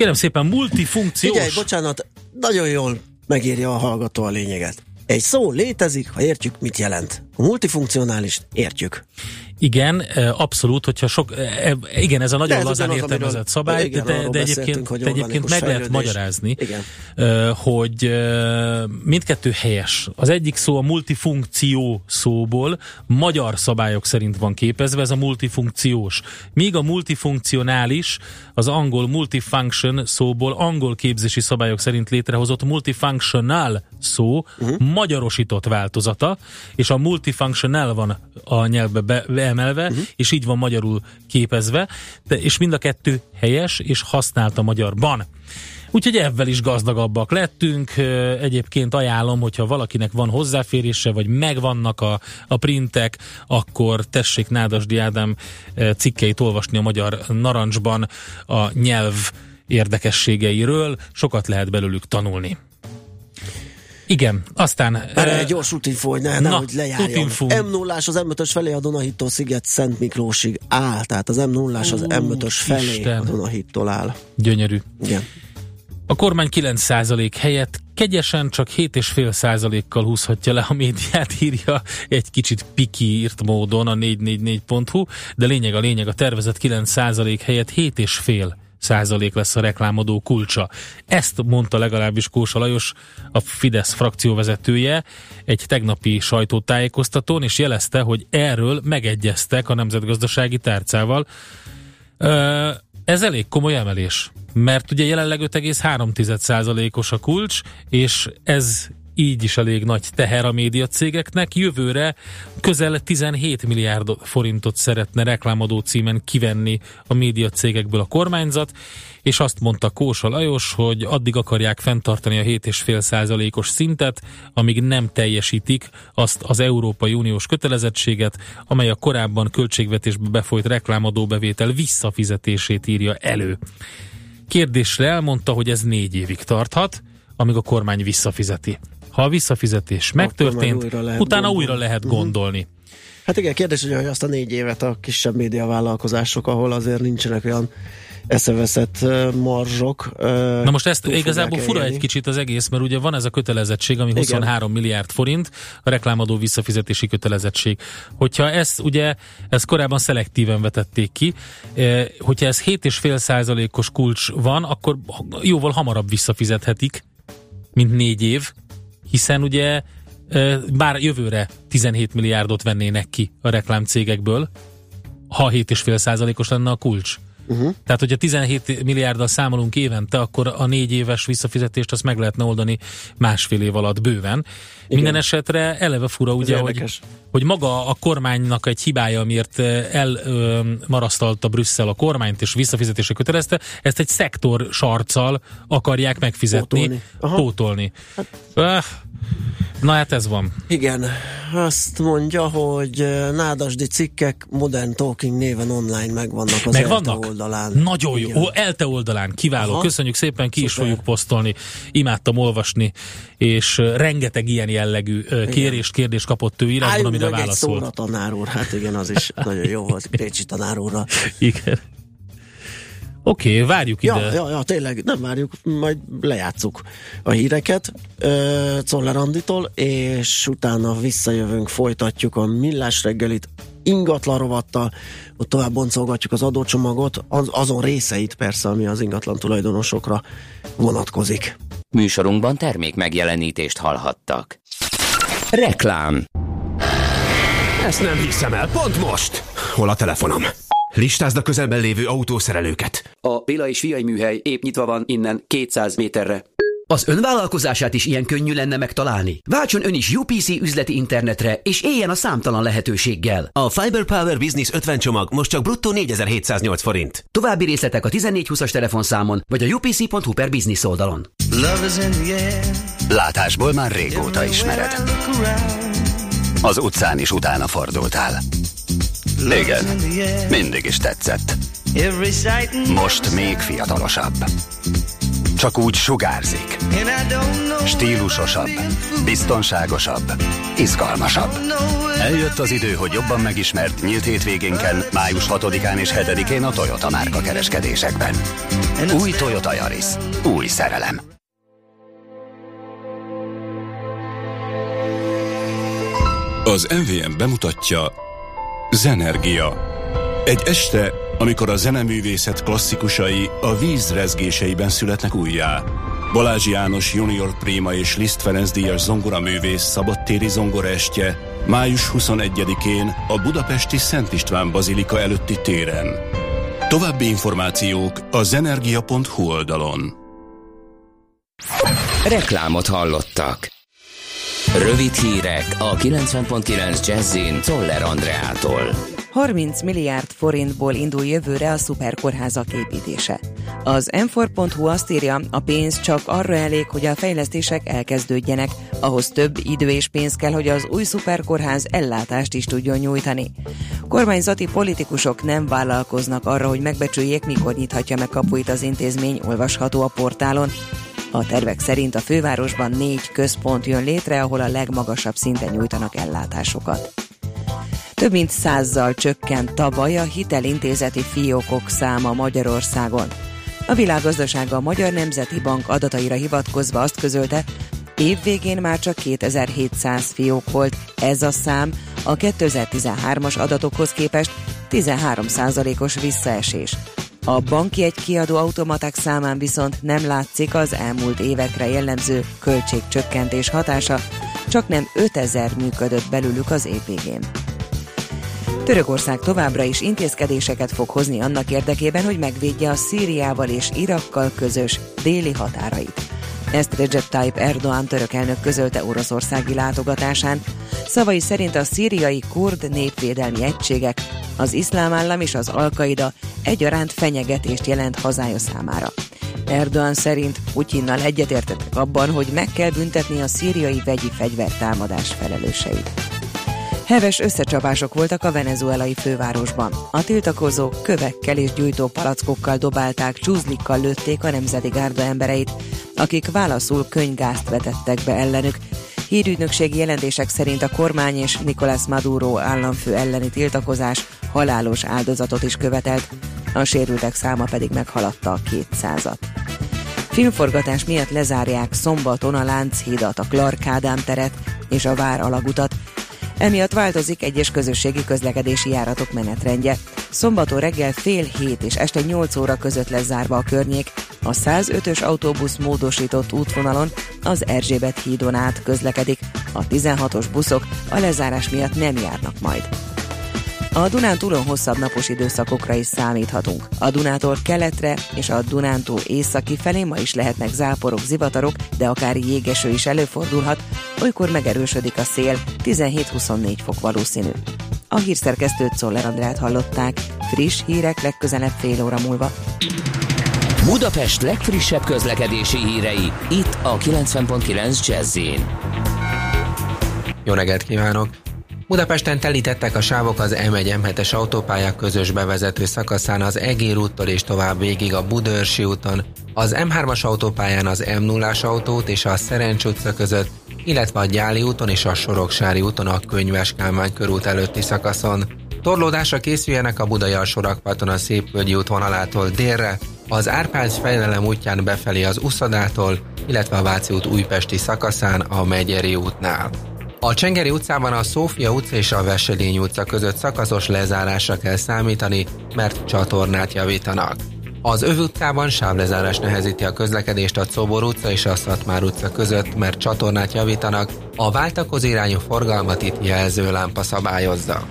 Kérem szépen, multifunkciós. Figyelj, bocsánat, nagyon jól megírja a hallgató a lényeget. Egy szó létezik, ha értjük, mit jelent. A multifunkcionális értjük. Igen, abszolút, hogyha sok, igen, ez a De nagyon ez lazán ugyanaz, értelmezett amiről- szabály, igen, de, de egyébként, hogy de egyébként meg lehet magyarázni, Igen. hogy mindkettő helyes. Az egyik szó a multifunkció szóból magyar szabályok szerint van képezve, ez a multifunkciós. Míg a multifunkcionális az angol multifunction szóból angol képzési szabályok szerint létrehozott multifunctional szó uh-huh. magyarosított változata, és a multifunctional van a nyelvbe be, emelve, uh-huh. és így van magyarul képezve, de, és mind a kettő helyes, és használt a magyarban. Úgyhogy ebben is gazdagabbak lettünk. Egyébként ajánlom, hogyha valakinek van hozzáférése, vagy megvannak a, a printek, akkor tessék Nádasdi Ádám cikkeit olvasni a Magyar Narancsban a nyelv érdekességeiről. Sokat lehet belőlük tanulni. Igen, aztán... Erre egy gyors útinfó, hogy ne, hogy lejárjon. m 0 az M5-ös felé a Donahittól Sziget Szent Miklósig áll, tehát az m 0 az M5-ös felé Isten. a Donahittól áll. Gyönyörű. Igen. A kormány 9% helyett kegyesen csak 7,5%-kal húzhatja le a médiát, írja egy kicsit piki írt módon a 444.hu, de lényeg a lényeg, a tervezett 9% helyett 7,5 százalék lesz a reklámadó kulcsa. Ezt mondta legalábbis Kósa Lajos, a Fidesz frakcióvezetője egy tegnapi sajtótájékoztatón, és jelezte, hogy erről megegyeztek a nemzetgazdasági tárcával. Ez elég komoly emelés, mert ugye jelenleg 5,3%-os a kulcs, és ez így is elég nagy teher a média cégeknek. Jövőre közel 17 milliárd forintot szeretne reklámadó címen kivenni a média cégekből a kormányzat, és azt mondta Kósa Lajos, hogy addig akarják fenntartani a 7,5 százalékos szintet, amíg nem teljesítik azt az Európai Uniós kötelezettséget, amely a korábban költségvetésbe befolyt reklámadóbevétel visszafizetését írja elő. Kérdésre elmondta, hogy ez négy évig tarthat, amíg a kormány visszafizeti. Ha a visszafizetés megtörtént, újra utána gondolni. újra lehet uh-huh. gondolni. Hát igen, kérdés, hogy azt a négy évet a kisebb médiavállalkozások, ahol azért nincsenek olyan eszeveszett marzsok. Na most ezt igazából fura egy kicsit az egész, mert ugye van ez a kötelezettség, ami 23 Igen. milliárd forint, a reklámadó visszafizetési kötelezettség. Hogyha ezt ugye, ezt korábban szelektíven vetették ki, hogyha ez 7,5 százalékos kulcs van, akkor jóval hamarabb visszafizethetik, mint négy év, hiszen ugye bár jövőre 17 milliárdot vennének ki a reklámcégekből, ha 7,5 százalékos lenne a kulcs. Uh-huh. Tehát, hogyha 17 milliárddal számolunk évente, akkor a négy éves visszafizetést azt meg lehetne oldani másfél év alatt bőven. Igen. Minden esetre eleve fura, ugye, hogy, hogy maga a kormánynak egy hibája, amiért elmarasztalta Brüsszel a kormányt és visszafizetésre kötelezte, ezt egy szektor sarccal akarják megfizetni, pótolni. pótolni. Hát. Uh, Na hát ez van. Igen, azt mondja, hogy nádasdi cikkek Modern Talking néven online megvannak az megvannak? ELTE oldalán. Nagyon jó, Ó, ELTE oldalán, kiváló. Aha. Köszönjük szépen, ki Szuper. is fogjuk posztolni. Imádtam olvasni, és rengeteg ilyen jellegű kérést, kérdést kapott ő írásban, amire válaszolt. Álljunk tanár úr, hát igen, az is nagyon jó volt, Pécsi tanár úrra. [LAUGHS] Igen. Oké, okay, várjuk ide. Ja, ja, ja, tényleg, nem várjuk, majd lejátszuk a híreket uh, Czoller Anditól, és utána visszajövünk, folytatjuk a millás reggelit ingatlan rovattal, ott tovább boncolgatjuk az adócsomagot, az, azon részeit persze, ami az ingatlan tulajdonosokra vonatkozik. Műsorunkban termék megjelenítést hallhattak. Reklám Ezt nem hiszem el, pont most! Hol a telefonom? Listázd a közelben lévő autószerelőket. A Béla és Fiai műhely épp nyitva van innen 200 méterre. Az önvállalkozását is ilyen könnyű lenne megtalálni. Váltson ön is UPC üzleti internetre, és éljen a számtalan lehetőséggel. A Fiber Power Business 50 csomag most csak bruttó 4708 forint. További részletek a 1420-as telefonszámon, vagy a upc.hu per business oldalon. Látásból már régóta ismered. Az utcán is utána fordultál. Igen, mindig is tetszett. Most még fiatalosabb. Csak úgy sugárzik. Stílusosabb, biztonságosabb, izgalmasabb. Eljött az idő, hogy jobban megismert nyílt hétvégénken, május 6-án és 7-én a Toyota márka kereskedésekben. Új Toyota Yaris. Új szerelem. Az MVM bemutatja Zenergia. Egy este, amikor a zeneművészet klasszikusai a víz rezgéseiben születnek újjá. Balázs János junior préma és Liszt Ferenc díjas zongoraművész szabadtéri zongoraestje május 21-én a budapesti Szent István Bazilika előtti téren. További információk a zenergia.hu oldalon. Reklámot hallottak. Rövid hírek a 90.9 Jazzin Toller Andreától. 30 milliárd forintból indul jövőre a szuperkórházak építése. Az m azt írja, a pénz csak arra elég, hogy a fejlesztések elkezdődjenek, ahhoz több idő és pénz kell, hogy az új szuperkórház ellátást is tudjon nyújtani. Kormányzati politikusok nem vállalkoznak arra, hogy megbecsüljék, mikor nyithatja meg kapuit az intézmény, olvasható a portálon. A tervek szerint a fővárosban négy központ jön létre, ahol a legmagasabb szinten nyújtanak ellátásokat. Több mint százzal csökkent tavaly a hitelintézeti fiókok száma Magyarországon. A világgazdasága a Magyar Nemzeti Bank adataira hivatkozva azt közölte, év végén már csak 2700 fiók volt. Ez a szám a 2013-as adatokhoz képest 13%-os visszaesés. A banki egy kiadó automaták számán viszont nem látszik az elmúlt évekre jellemző költségcsökkentés hatása, csak nem 5000 működött belőlük az év végén. Törökország továbbra is intézkedéseket fog hozni annak érdekében, hogy megvédje a Szíriával és Irakkal közös déli határait. Ezt Recep Tayyip Erdoğan török elnök közölte oroszországi látogatásán. Szavai szerint a szíriai kurd népvédelmi egységek, az iszlám állam és az alkaida egyaránt fenyegetést jelent hazája számára. Erdoğan szerint Putyinnal egyetértettek abban, hogy meg kell büntetni a szíriai vegyi fegyvertámadás felelőseit. Heves összecsapások voltak a venezuelai fővárosban. A tiltakozók kövekkel és gyújtó palackokkal dobálták, csúzlikkal lőtték a nemzeti gárda embereit, akik válaszul könygázt vetettek be ellenük. Hírügynökségi jelentések szerint a kormány és Nicolás Maduro államfő elleni tiltakozás halálos áldozatot is követelt, a sérültek száma pedig meghaladta a 200-at. Filmforgatás miatt lezárják szombaton a Lánchídat, a Clark Ádám teret és a Vár alagutat, Emiatt változik egyes közösségi közlekedési járatok menetrendje. Szombaton reggel fél hét és este 8 óra között lesz zárva a környék. A 105-ös autóbusz módosított útvonalon az Erzsébet hídon át közlekedik. A 16-os buszok a lezárás miatt nem járnak majd. A Dunántúlon hosszabb napos időszakokra is számíthatunk. A Dunától keletre és a Dunántúl északi felé ma is lehetnek záporok, zivatarok, de akár jégeső is előfordulhat, olykor megerősödik a szél, 17-24 fok valószínű. A hírszerkesztőt Szoller Andrát hallották. Friss hírek legközelebb fél óra múlva. Budapest legfrissebb közlekedési hírei, itt a 90.9 jazz Jó reggelt kívánok! Budapesten telítettek a sávok az M1 M7-es autópályák közös bevezető szakaszán az Egér úttól és tovább végig a Budörsi úton, az M3-as autópályán az M0-as autót és a Szerencs utca között, illetve a Gyáli úton és a Soroksári úton a Könyves Kálmán körút előtti szakaszon. Torlódásra készüljenek a Budai alsórakparton a Szépvölgyi útvonalától délre, az Árpád fejlelem útján befelé az Uszadától, illetve a Váci út újpesti szakaszán a Megyeri útnál. A Csengeri utcában a Szófia utca és a Veselény utca között szakaszos lezárásra kell számítani, mert csatornát javítanak. Az Öv utcában sávlezárás nehezíti a közlekedést a Czobor utca és a Szatmár utca között, mert csatornát javítanak, a váltakozó irányú forgalmat itt jelzőlámpa szabályozza.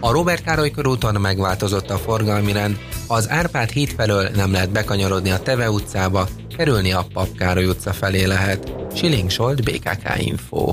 A Robert Károly körúton megváltozott a forgalmi rend, az Árpád híd felől nem lehet bekanyarodni a Teve utcába, kerülni a Pap Károly utca felé lehet. Siling Solt, BKK Info.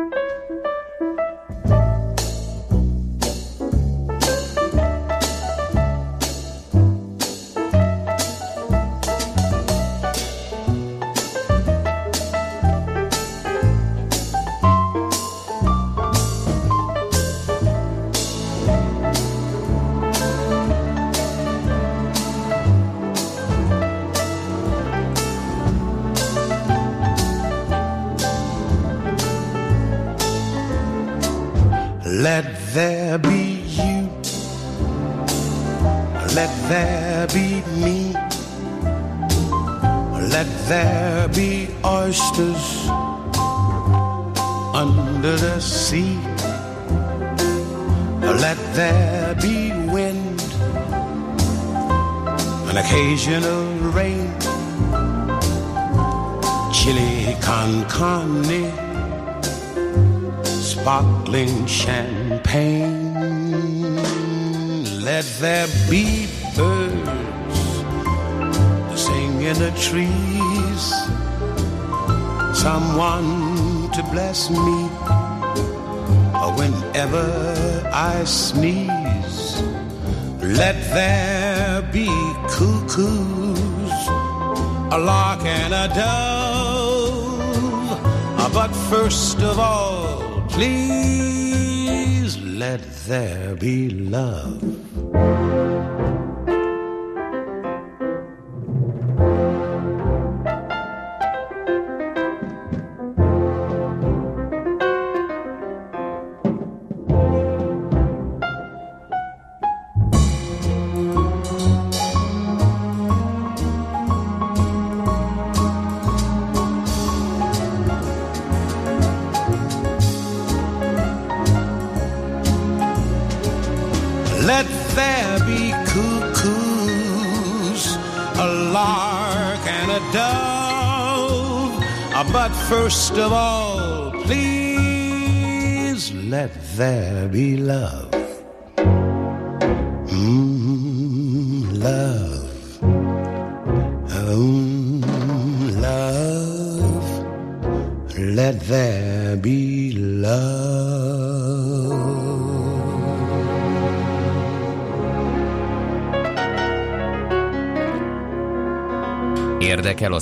Sparkling champagne. Let there be birds to sing in the trees. Someone to bless me whenever I sneeze. Let there be cuckoos, a lark and a dove. But first of all, please let there be love.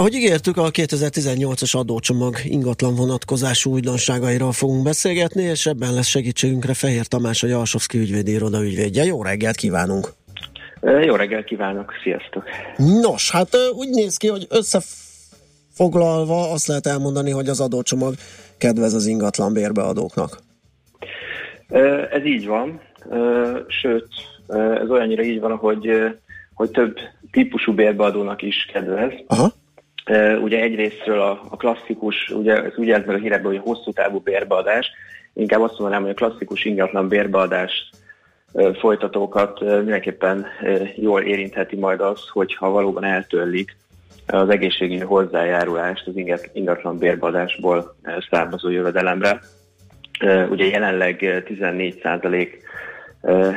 Ahogy ígértük, a 2018-as adócsomag ingatlan vonatkozású újdonságairól fogunk beszélgetni, és ebben lesz segítségünkre Fehér Tamás, a Jalsovszki ügyvédi iroda ügyvédje. Jó reggelt kívánunk! Jó reggelt kívánok, sziasztok! Nos, hát úgy néz ki, hogy összefoglalva azt lehet elmondani, hogy az adócsomag kedvez az ingatlan bérbeadóknak. Ez így van, sőt, ez olyannyira így van, hogy, hogy több típusú bérbeadónak is kedvez. Aha. Ugye egyrésztről a, a klasszikus, ugye ez úgy meg a hírekből, hogy hosszú távú bérbeadás, inkább azt mondanám, hogy a klasszikus ingatlan bérbeadás folytatókat mindenképpen jól érintheti majd az, hogyha valóban eltörlik az egészségügyi hozzájárulást az ingatlan bérbeadásból származó jövedelemre. Ugye jelenleg 14 százalék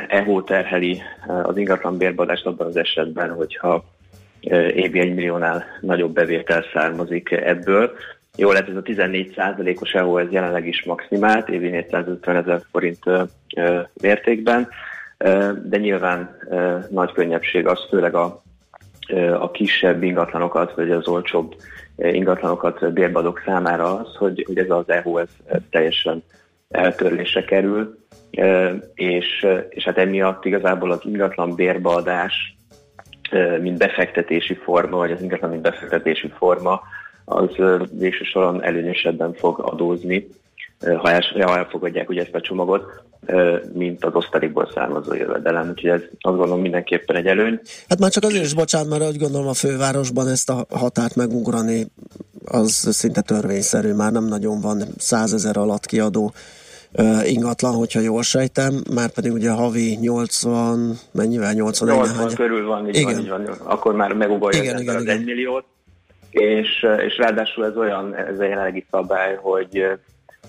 EHO terheli az ingatlan bérbeadást abban az esetben, hogyha évi egy milliónál nagyobb bevétel származik ebből. Jó lehet, ez a 14 os EHO ez jelenleg is maximált, évi 450 ezer forint mértékben, de nyilván nagy könnyebbség az, főleg a, a kisebb ingatlanokat, vagy az olcsóbb ingatlanokat bérbadók számára az, hogy, hogy ez az EHO ez teljesen eltörlése kerül, és, és hát emiatt igazából az ingatlan bérbeadás, mint befektetési forma, vagy az ingatlan mint befektetési forma, az végső soron előnyösebben fog adózni, ha, el, ha elfogadják ugye ezt a csomagot, mint az osztalékból származó jövedelem. Úgyhogy ez azt gondolom mindenképpen egy előny. Hát már csak azért is bocsánat, mert úgy gondolom a fővárosban ezt a határt megugrani az szinte törvényszerű, már nem nagyon van százezer alatt kiadó ingatlan, hogyha jól sejtem, már pedig ugye havi 80, mennyivel? 81 80 hány... körül van, így igen. van, így van, akkor már megugolja igen, igen, az igen. egy milliót, és, és ráadásul ez olyan, ez a jelenlegi szabály, hogy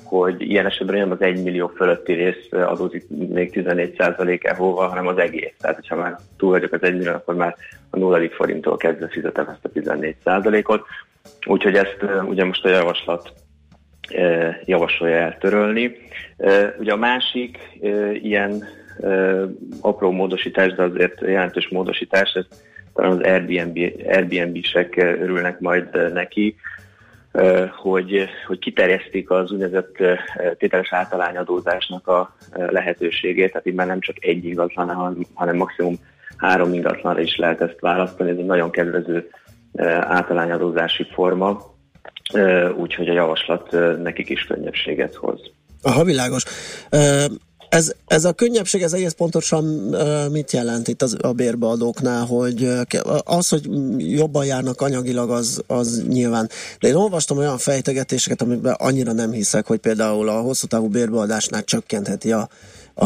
hogy ilyen esetben nem az 1 millió fölötti rész adózik még 14% ehova, hanem az egész. Tehát, hogyha már túl vagyok az 1 millió, akkor már a nulladik forinttól kezdve fizetem ezt a 14%-ot. Úgyhogy ezt ugye most a javaslat javasolja eltörölni. Ugye a másik ilyen apró módosítás, de azért jelentős módosítás, ez talán az Airbnb, Airbnb-sek örülnek majd neki, hogy, hogy kiterjesztik az úgynevezett tételes általányadózásnak a lehetőségét, tehát így már nem csak egy ingatlan, hanem maximum három ingatlanra is lehet ezt választani. Ez egy nagyon kedvező általányadózási forma, úgyhogy a javaslat nekik is könnyebbséget hoz. Aha, világos. Ez, ez a könnyebbség, ez egész pontosan mit jelent itt az, a bérbeadóknál, hogy az, hogy jobban járnak anyagilag, az, az nyilván. De én olvastam olyan fejtegetéseket, amiben annyira nem hiszek, hogy például a hosszú távú bérbeadásnál csökkentheti a, a,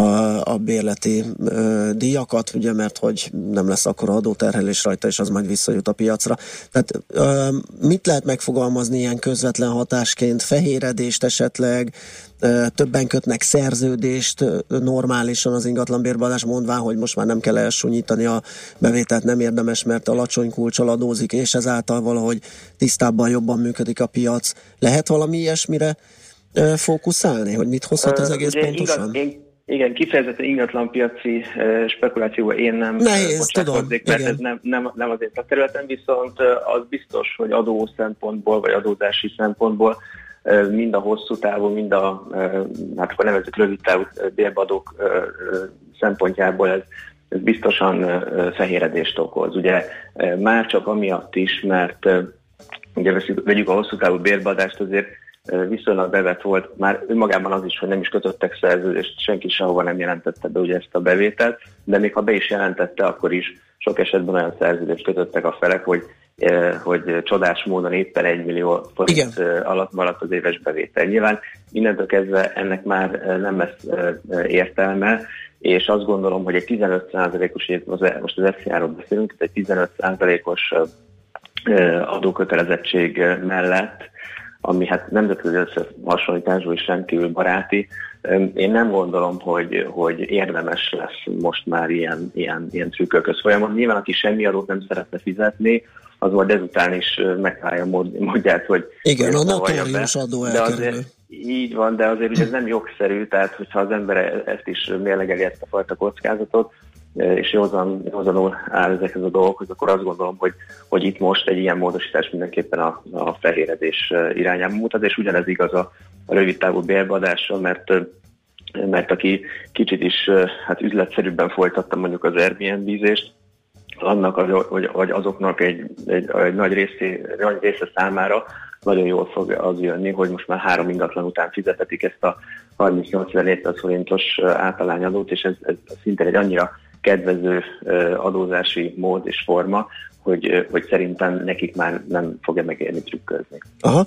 a bérleti ö, díjakat, ugye, mert hogy nem lesz akkor adóterhelés rajta, és az majd visszajut a piacra. Tehát ö, mit lehet megfogalmazni ilyen közvetlen hatásként? Fehéredést esetleg, ö, többen kötnek szerződést ö, normálisan az ingatlan bérbeadás, mondván, hogy most már nem kell elsúnyítani a bevételt, nem érdemes, mert alacsony kulcsal adózik, és ezáltal valahogy tisztábban jobban működik a piac. Lehet valami ilyesmire fókuszálni, hogy mit hozhat az egész Ugye pontosan? Igaz, igen, kifejezetten ingatlanpiaci spekulációba én nem Nehéz, tudom, mert igen. ez nem, nem, nem az én szakterületem, viszont az biztos, hogy adó szempontból, vagy adózási szempontból mind a hosszú távú, mind a, hát akkor nevezzük rövid távú bérbeadók uh, szempontjából ez, ez biztosan fehéredést okoz. Ugye már csak amiatt is, mert ugye vegyük a hosszú távú bérbeadást, azért viszonylag bevett volt, már önmagában az is, hogy nem is kötöttek szerződést, senki sehova nem jelentette be ugye ezt a bevételt, de még ha be is jelentette, akkor is sok esetben olyan szerződést kötöttek a felek, hogy, hogy csodás módon éppen egy millió forint Igen. alatt maradt az éves bevétel. Nyilván innentől kezdve ennek már nem lesz értelme, és azt gondolom, hogy egy 15%-os, most az FCA-ról beszélünk, egy 15%-os adókötelezettség mellett ami hát nemzetközi összehasonlításból is rendkívül baráti. Én nem gondolom, hogy, hogy érdemes lesz most már ilyen, ilyen, ilyen trükkökhöz folyamat. Nyilván, aki semmi adót nem szeretne fizetni, az majd ezután is megtalálja módját, hogy... Igen, a notórius adó de azért, Így van, de azért ugye ez nem jogszerű, tehát hogyha az ember ezt is mérlegeli ezt a fajta kockázatot, és józan, józanul áll ezekhez a dolgokhoz, akkor azt gondolom, hogy, hogy itt most egy ilyen módosítás mindenképpen a, a fehéredés irányába mutat, és ugyanez igaz a, a rövid távú bérbeadásra, mert mert aki kicsit is hát üzletszerűbben folytatta mondjuk az Airbnb-zést, annak, hogy, hogy azoknak egy, egy, egy nagy, részé, nagy része számára nagyon jól fog az jönni, hogy most már három ingatlan után fizetetik ezt a 38.400 forintos általányadót, és ez, ez szintén egy annyira kedvező adózási mód és forma, hogy, hogy szerintem nekik már nem fogja megérni trükközni. Aha.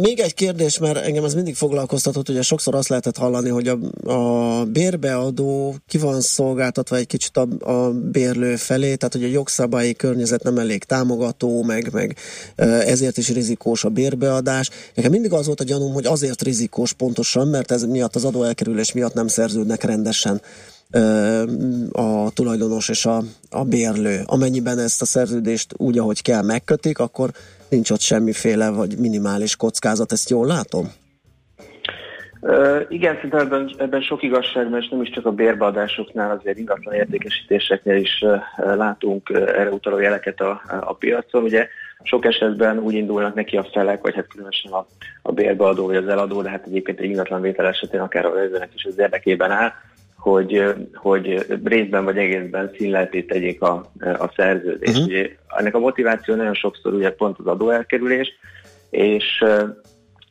Még egy kérdés, mert engem ez mindig foglalkoztatott, ugye sokszor azt lehetett hallani, hogy a, a bérbeadó ki van szolgáltatva egy kicsit a, a bérlő felé, tehát hogy a jogszabályi környezet nem elég támogató, meg, meg ezért is rizikós a bérbeadás. Nekem mindig az volt a gyanúm, hogy azért rizikós pontosan, mert ez miatt az adóelkerülés miatt nem szerződnek rendesen a tulajdonos és a, a bérlő. Amennyiben ezt a szerződést úgy, ahogy kell megkötik, akkor nincs ott semmiféle vagy minimális kockázat. Ezt jól látom? Uh, igen, szerintem ebben, ebben sok igazság, mert nem is csak a bérbeadásoknál, azért ingatlan értékesítéseknél is uh, látunk uh, erre utaló jeleket a, a piacon. Ugye sok esetben úgy indulnak neki a felek, vagy hát különösen a, a bérbeadó vagy az eladó, de hát egyébként egy ingatlan vétel esetén akár a vezetőnek is az érdekében áll, hogy, hogy részben vagy egészben színlelté tegyék a, a szerződést. Uh-huh. Ugye, ennek a motiváció nagyon sokszor ugye pont az adóelkerülés, és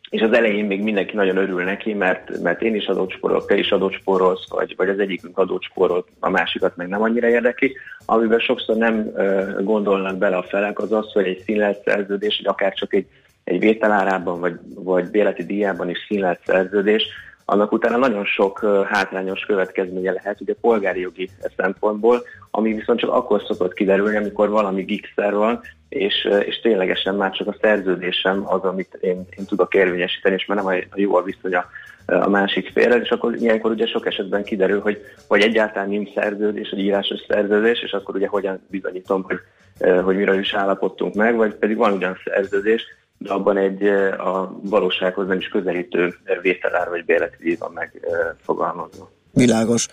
és az elején még mindenki nagyon örül neki, mert, mert én is adót spórolok, te is adót spórolsz, vagy, vagy az egyikünk adót spórol, a másikat meg nem annyira érdekli. Amiben sokszor nem uh, gondolnak bele a felek, az az, hogy egy színlelt szerződés, vagy akár csak egy, egy vételárában, vagy, vagy béleti díjában is színlelt szerződés, annak utána nagyon sok hátrányos következménye lehet, ugye polgári jogi szempontból, ami viszont csak akkor szokott kiderülni, amikor valami gigszer van, és, és ténylegesen már csak a szerződésem az, amit én, én tudok érvényesíteni, és már nem a, jó a viszony a, a másik félre, és akkor ilyenkor ugye sok esetben kiderül, hogy, hogy egyáltalán nincs szerződés, egy írásos szerződés, és akkor ugye hogyan bizonyítom, hogy, hogy miről is állapodtunk meg, vagy pedig van ugyan szerződés, de abban egy a valósághoz nem is közelítő vételár vagy bérleti van megfogalmazva. Világos.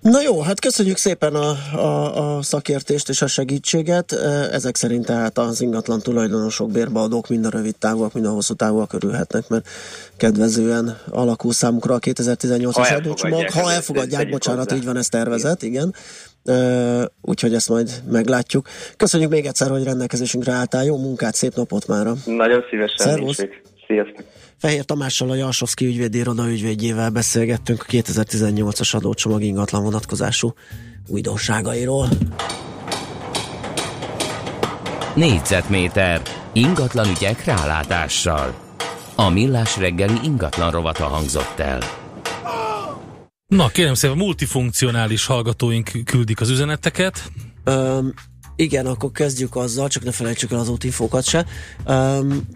Na jó, hát köszönjük szépen a, a, a szakértést és a segítséget. Ezek szerint tehát az ingatlan tulajdonosok, bérbeadók mind a rövid távúak, mind a hosszú távúak örülhetnek, mert kedvezően alakul számukra a 2018-as adócsomag. Ha elfogadják, bocsánat, így van ez tervezet, igen. Uh, úgyhogy ezt majd meglátjuk. Köszönjük még egyszer, hogy rendelkezésünkre álltál. Jó munkát, szép napot mára. Nagyon szívesen. Szervusz. Sziasztok! Fehér Tamással a Jalsovszki ügyvédiroda ügyvédjével beszélgettünk a 2018-as adócsomag ingatlan vonatkozású újdonságairól. Négyzetméter ingatlan ügyek rálátással. A millás reggeli ingatlan rovata hangzott el. Na, kérem szépen, multifunkcionális hallgatóink küldik az üzeneteket. Um, igen, akkor kezdjük azzal, csak ne felejtsük el az útinfókat se. Um,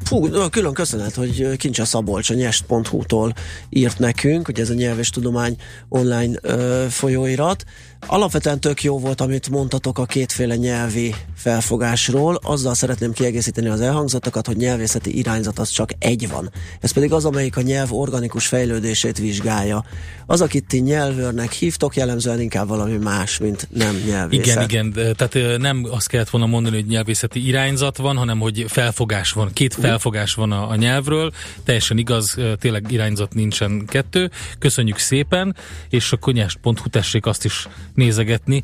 külön köszönet, hogy Kincse Szabolcs a nyest.hu-tól írt nekünk, hogy ez a nyelv tudomány online uh, folyóirat. Alapvetően tök jó volt, amit mondtatok a kétféle nyelvi felfogásról. Azzal szeretném kiegészíteni az elhangzottakat, hogy nyelvészeti irányzat az csak egy van. Ez pedig az, amelyik a nyelv organikus fejlődését vizsgálja. Az, akit ti nyelvőrnek hívtok, jellemzően inkább valami más, mint nem nyelvészet. Igen, igen. Tehát nem azt kellett volna mondani, hogy nyelvészeti irányzat van, hanem hogy felfogás van. Két felfogás van a, a nyelvről. Teljesen igaz, tényleg irányzat nincsen kettő. Köszönjük szépen, és akkor nyest.hu tessék azt is nézegetni,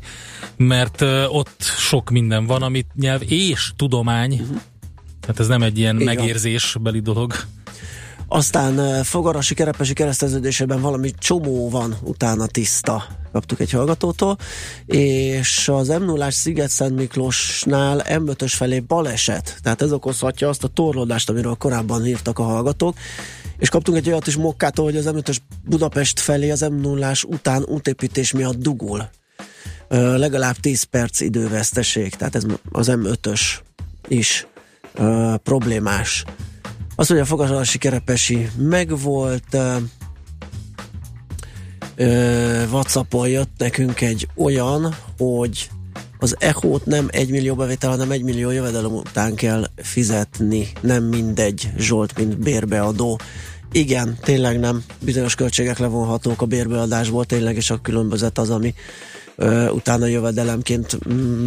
mert ott sok minden van, amit nyelv és tudomány, uh-huh. hát ez nem egy ilyen Igen. megérzésbeli dolog. Aztán fogarasi kerepesi kereszteződésében valami csomó van utána tiszta kaptuk egy hallgatótól, és az m 0 sziget Szent Miklósnál M5-ös felé baleset, tehát ez okozhatja azt a torlódást, amiről korábban írtak a hallgatók, és kaptunk egy olyat is Mokkától, hogy az M5-ös Budapest felé az m 0 után útépítés miatt dugul legalább 10 perc időveszteség, tehát ez az M5-ös is uh, problémás. Az, hogy a fogadási kerepesi megvolt, uh, uh, Whatsappon jött nekünk egy olyan, hogy az ECHO-t nem 1 millió bevétel, hanem 1 millió jövedelem után kell fizetni. Nem mindegy, Zsolt, mint bérbeadó. Igen, tényleg nem. Bizonyos költségek levonhatók a bérbeadásból, tényleg, és a különbözet az, ami utána jövedelemként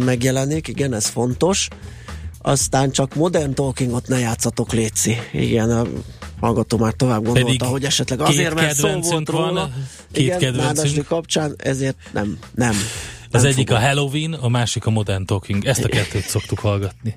megjelenik, igen, ez fontos. Aztán csak modern talkingot ne játszatok, Léci. Igen, a hallgató már tovább gondolta, Pedig hogy esetleg azért, mert szó volt róla. Van, két igen, kedvencünk. kapcsán, ezért nem, nem. Az nem egyik fogom. a Halloween, a másik a Modern Talking. Ezt a kettőt szoktuk hallgatni.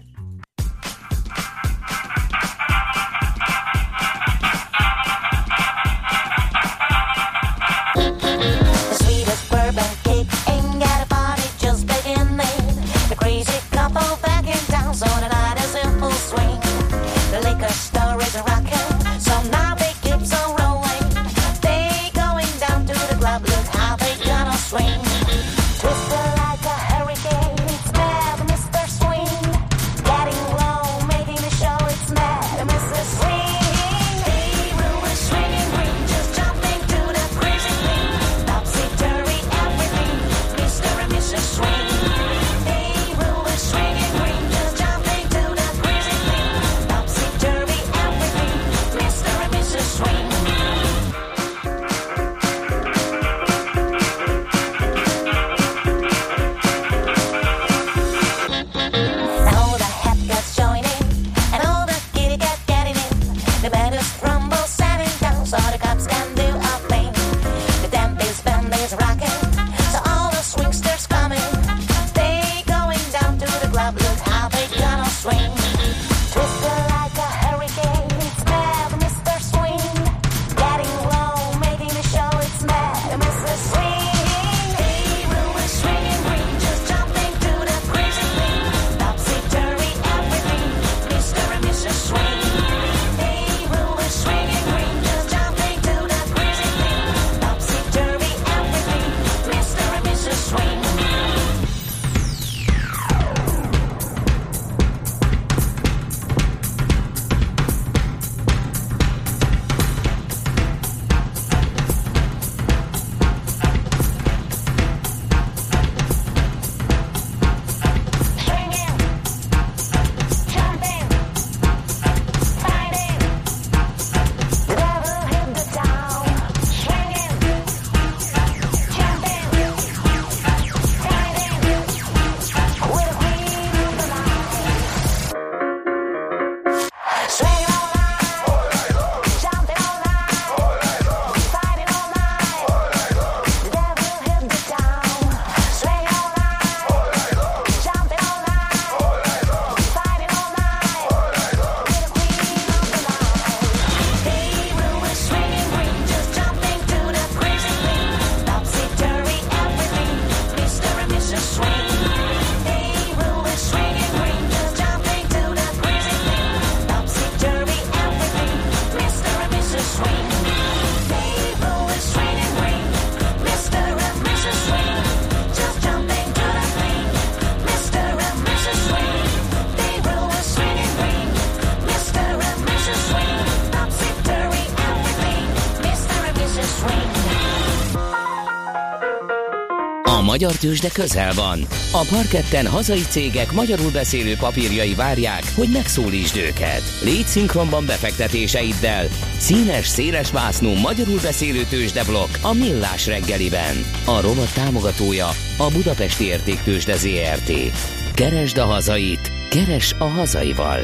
Magyar tőzsde közel van. A parketten hazai cégek magyarul beszélő papírjai várják, hogy megszólítsd őket. Légy szinkronban befektetéseiddel. Színes, széles vásznú magyarul beszélő tőzsdeblokk a Millás reggeliben. A rovat támogatója a Budapesti Értéktőzsde ZRT. Keresd a hazait, keres a hazaival.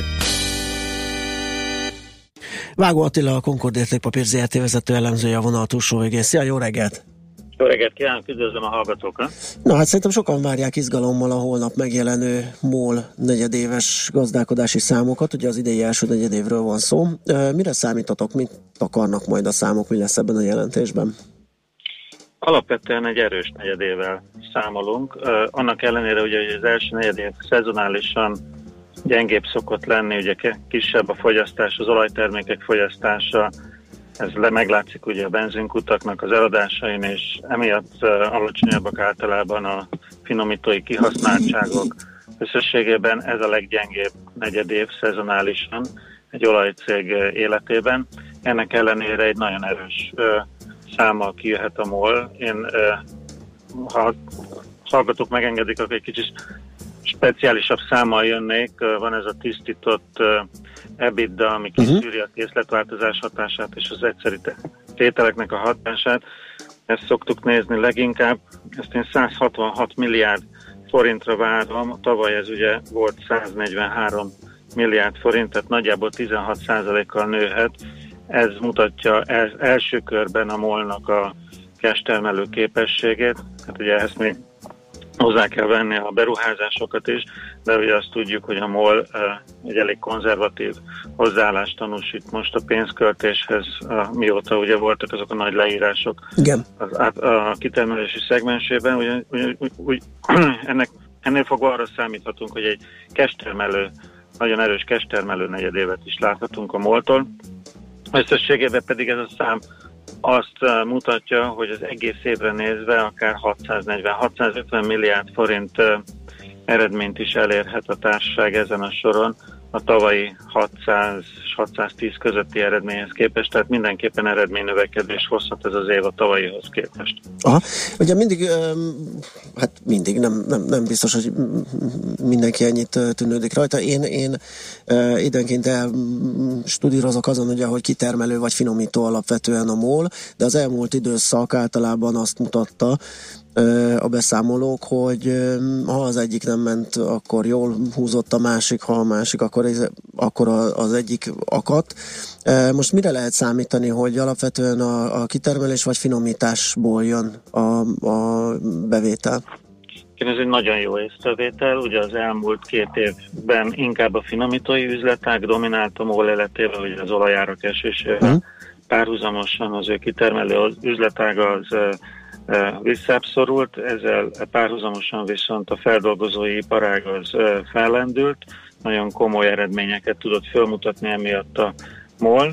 Vágó Attila, a Concord Értékpapír ZRT vezető elemzője a vonal túlsó végén. Szia, jó reggelt! Jó reggelt kívánok, üdvözlöm a hallgatókat! Na hát szerintem sokan várják izgalommal a holnap megjelenő MOL negyedéves gazdálkodási számokat, ugye az idei első negyedévről van szó. Mire számítatok, mit akarnak majd a számok, mi lesz ebben a jelentésben? Alapvetően egy erős negyedével számolunk. Annak ellenére, ugye, hogy az első negyedév szezonálisan gyengébb szokott lenni, ugye kisebb a fogyasztás, az olajtermékek fogyasztása, ez le meglátszik ugye a benzinkutaknak az eladásain, és emiatt alacsonyabbak általában a finomítói kihasználtságok. Összességében ez a leggyengébb negyedév szezonálisan egy olajcég életében. Ennek ellenére egy nagyon erős uh, számmal kijöhet a MOL. Én, uh, ha hallgatók megengedik, akkor egy kicsit speciálisabb számmal jönnék. Van ez a tisztított EBITDA, ami mhm. kiszűri a készletváltozás hatását és az egyszerű tételeknek a hatását. Ezt szoktuk nézni leginkább. Ezt én 166 milliárd forintra várom. Tavaly ez ugye volt 143 milliárd forint, tehát nagyjából 16%-kal nőhet. Ez mutatja első körben a molnak a cash képességét. Hát ugye ezt még hozzá kell venni a beruházásokat is, de ugye azt tudjuk, hogy a MOL egy elég konzervatív hozzáállást tanúsít most a pénzköltéshez, mióta ugye voltak azok a nagy leírások Igen. Az, a, a kitermelési szegmensében, ugye, ugye, úgy, úgy, [CLEARS THROAT] ennek, ennél fogva arra számíthatunk, hogy egy kestermelő, nagyon erős kestermelő negyedévet is láthatunk a MOL-tól. Összességében pedig ez a szám azt uh, mutatja, hogy az egész évre nézve akár 640-650 milliárd forint uh, eredményt is elérhet a társaság ezen a soron a tavalyi 600 610 közötti eredményhez képest, tehát mindenképpen eredménynövekedés hozhat ez az év a tavalyihoz képest. Aha, ugye mindig, hát mindig, nem, nem, nem biztos, hogy mindenki ennyit tűnődik rajta. Én, én időnként studírozok azon, ugye, hogy kitermelő vagy finomító alapvetően a MOL, de az elmúlt időszak általában azt mutatta, a beszámolók, hogy ha az egyik nem ment, akkor jól húzott a másik, ha a másik, akkor, ez, akkor az egyik akadt. Most mire lehet számítani, hogy alapvetően a, a kitermelés vagy finomításból jön a, a bevétel? Igen, ez egy nagyon jó észrevétel. Ugye az elmúlt két évben inkább a finomítói üzletág dominált a MOL életével, hogy az olajárak esésével uh-huh. párhuzamosan az ő kitermelő üzletág az visszább szorult, ezzel párhuzamosan viszont a feldolgozói iparág az fellendült, nagyon komoly eredményeket tudott felmutatni emiatt a MOL.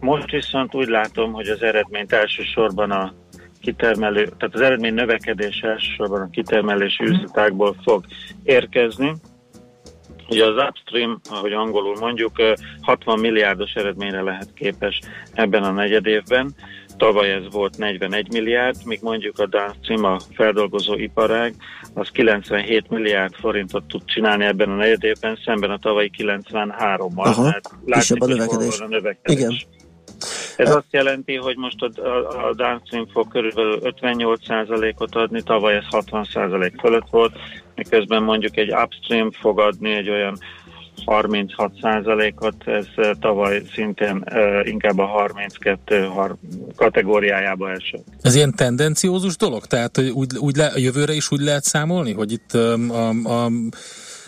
Most viszont úgy látom, hogy az eredményt elsősorban a kitermelő, tehát az eredmény növekedés elsősorban a kitermelési üzletákból fog érkezni. Ugye az upstream, ahogy angolul mondjuk, 60 milliárdos eredményre lehet képes ebben a negyedévben. Tavaly ez volt 41 milliárd, míg mondjuk a downstream, a feldolgozó iparág, az 97 milliárd forintot tud csinálni ebben a negyedében, szemben a tavalyi 93-mal. Aha, látni, a növekedés. a növekedés. Igen. Ez azt jelenti, hogy most a, a, a downstream fog körülbelül 58%-ot adni, tavaly ez 60% fölött volt, miközben mondjuk egy upstream fog adni egy olyan 36%-ot, ez tavaly szintén inkább a 32 kategóriájába esett. Ez ilyen tendenciózus dolog? Tehát úgy, úgy le, a jövőre is úgy lehet számolni, hogy itt a, a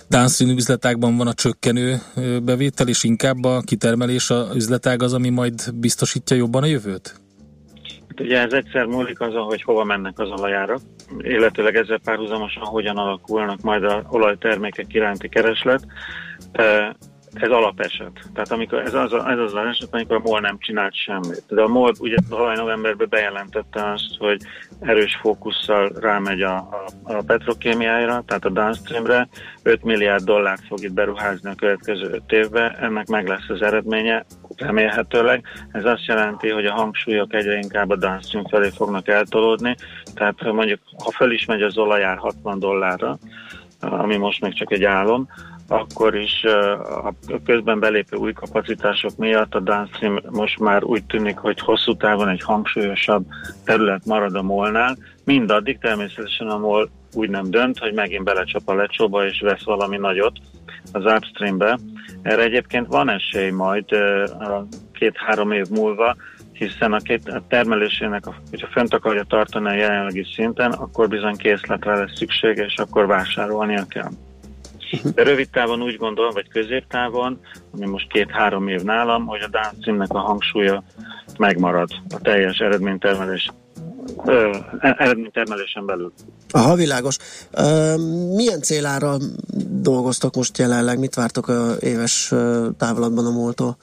downstream üzletágban van a csökkenő bevétel, és inkább a kitermelés a üzletág az, ami majd biztosítja jobban a jövőt? Hát ugye ez egyszer múlik azon, hogy hova mennek az olajárak, illetőleg ezzel párhuzamosan hogyan alakulnak majd a olajtermékek iránti kereslet ez alapeset. Tehát amikor ez az, ez az az eset, amikor a MOL nem csinált semmit. De a MOL ugye tavaly novemberben bejelentette azt, hogy erős fókusszal rámegy a, a, a petrokémiára, tehát a downstreamre, 5 milliárd dollárt fog itt beruházni a következő 5 évben, ennek meg lesz az eredménye. remélhetőleg. Ez azt jelenti, hogy a hangsúlyok egyre inkább a downstream felé fognak eltolódni, tehát mondjuk ha föl is megy az olajár 60 dollárra, ami most még csak egy álom, akkor is a közben belépő új kapacitások miatt a downstream most már úgy tűnik, hogy hosszú távon egy hangsúlyosabb terület marad a molnál. Mindaddig természetesen a mol úgy nem dönt, hogy megint belecsap a lecsóba és vesz valami nagyot az upstreambe. Erre egyébként van esély majd két-három év múlva, hiszen a, két, a termelésének, hogyha fönt akarja tartani a jelenlegi szinten, akkor bizony készletre lesz szüksége, és akkor vásárolnia kell. De rövid távon úgy gondolom, vagy középtávon, ami most két-három év nálam, hogy a downstreamnek a hangsúlya megmarad a teljes eredménytermelés eredménytermelésen belül. Aha, világos. Milyen célára dolgoztok most jelenleg? Mit vártok a éves távlatban a múltól?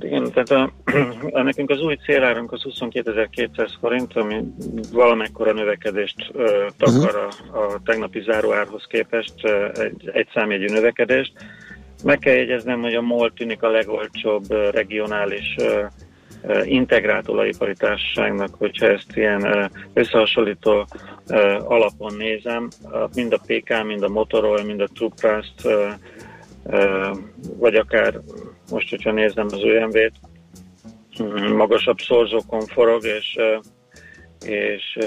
Igen, tehát a, [CLEARS THROAT] a, nekünk az új célárunk az 22.200 forint, ami valamekkora növekedést uh, takar uh-huh. a, a tegnapi záróárhoz képest, uh, egy, egy számjegyű növekedést. Meg kell jegyeznem, hogy a MOL tűnik a legolcsóbb uh, regionális uh, integrált olajipari társaságnak, hogyha ezt ilyen összehasonlító alapon nézem, mind a PK, mind a Motorola, mind a Truprast, vagy akár most, hogyha nézem az ÖMV-t, magasabb szorzókon forog, és és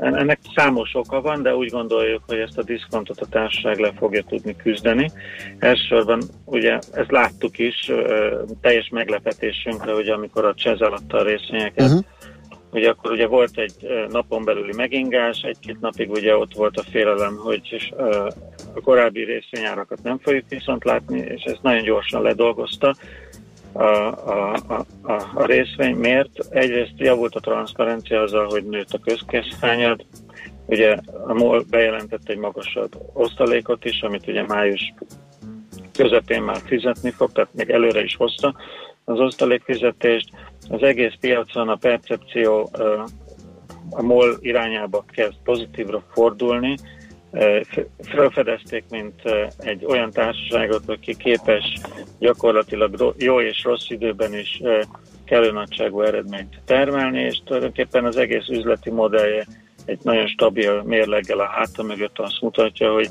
ennek számos oka van, de úgy gondoljuk, hogy ezt a diszkontot a társaság le fogja tudni küzdeni. Elsősorban ugye ezt láttuk is, teljes meglepetésünkre, hogy amikor a Csez adta a részvényeket, uh-huh. ugye akkor ugye volt egy napon belüli megingás, egy-két napig ugye ott volt a félelem, hogy a korábbi részvényárakat nem fogjuk viszont látni, és ezt nagyon gyorsan ledolgozta a, a, a, a részvény. Miért? Egyrészt javult a transzparencia azzal, hogy nőtt a közkesszányad, ugye a MOL bejelentett egy magasabb osztalékot is, amit ugye május közepén már fizetni fog, tehát még előre is hozta az osztalékfizetést. Az egész piacon a percepció a MOL irányába kezd pozitívra fordulni, felfedezték, mint egy olyan társaságot, aki képes gyakorlatilag jó és rossz időben is kellő nagyságú eredményt termelni, és tulajdonképpen az egész üzleti modellje egy nagyon stabil mérleggel a háta mögött. Azt mutatja, hogy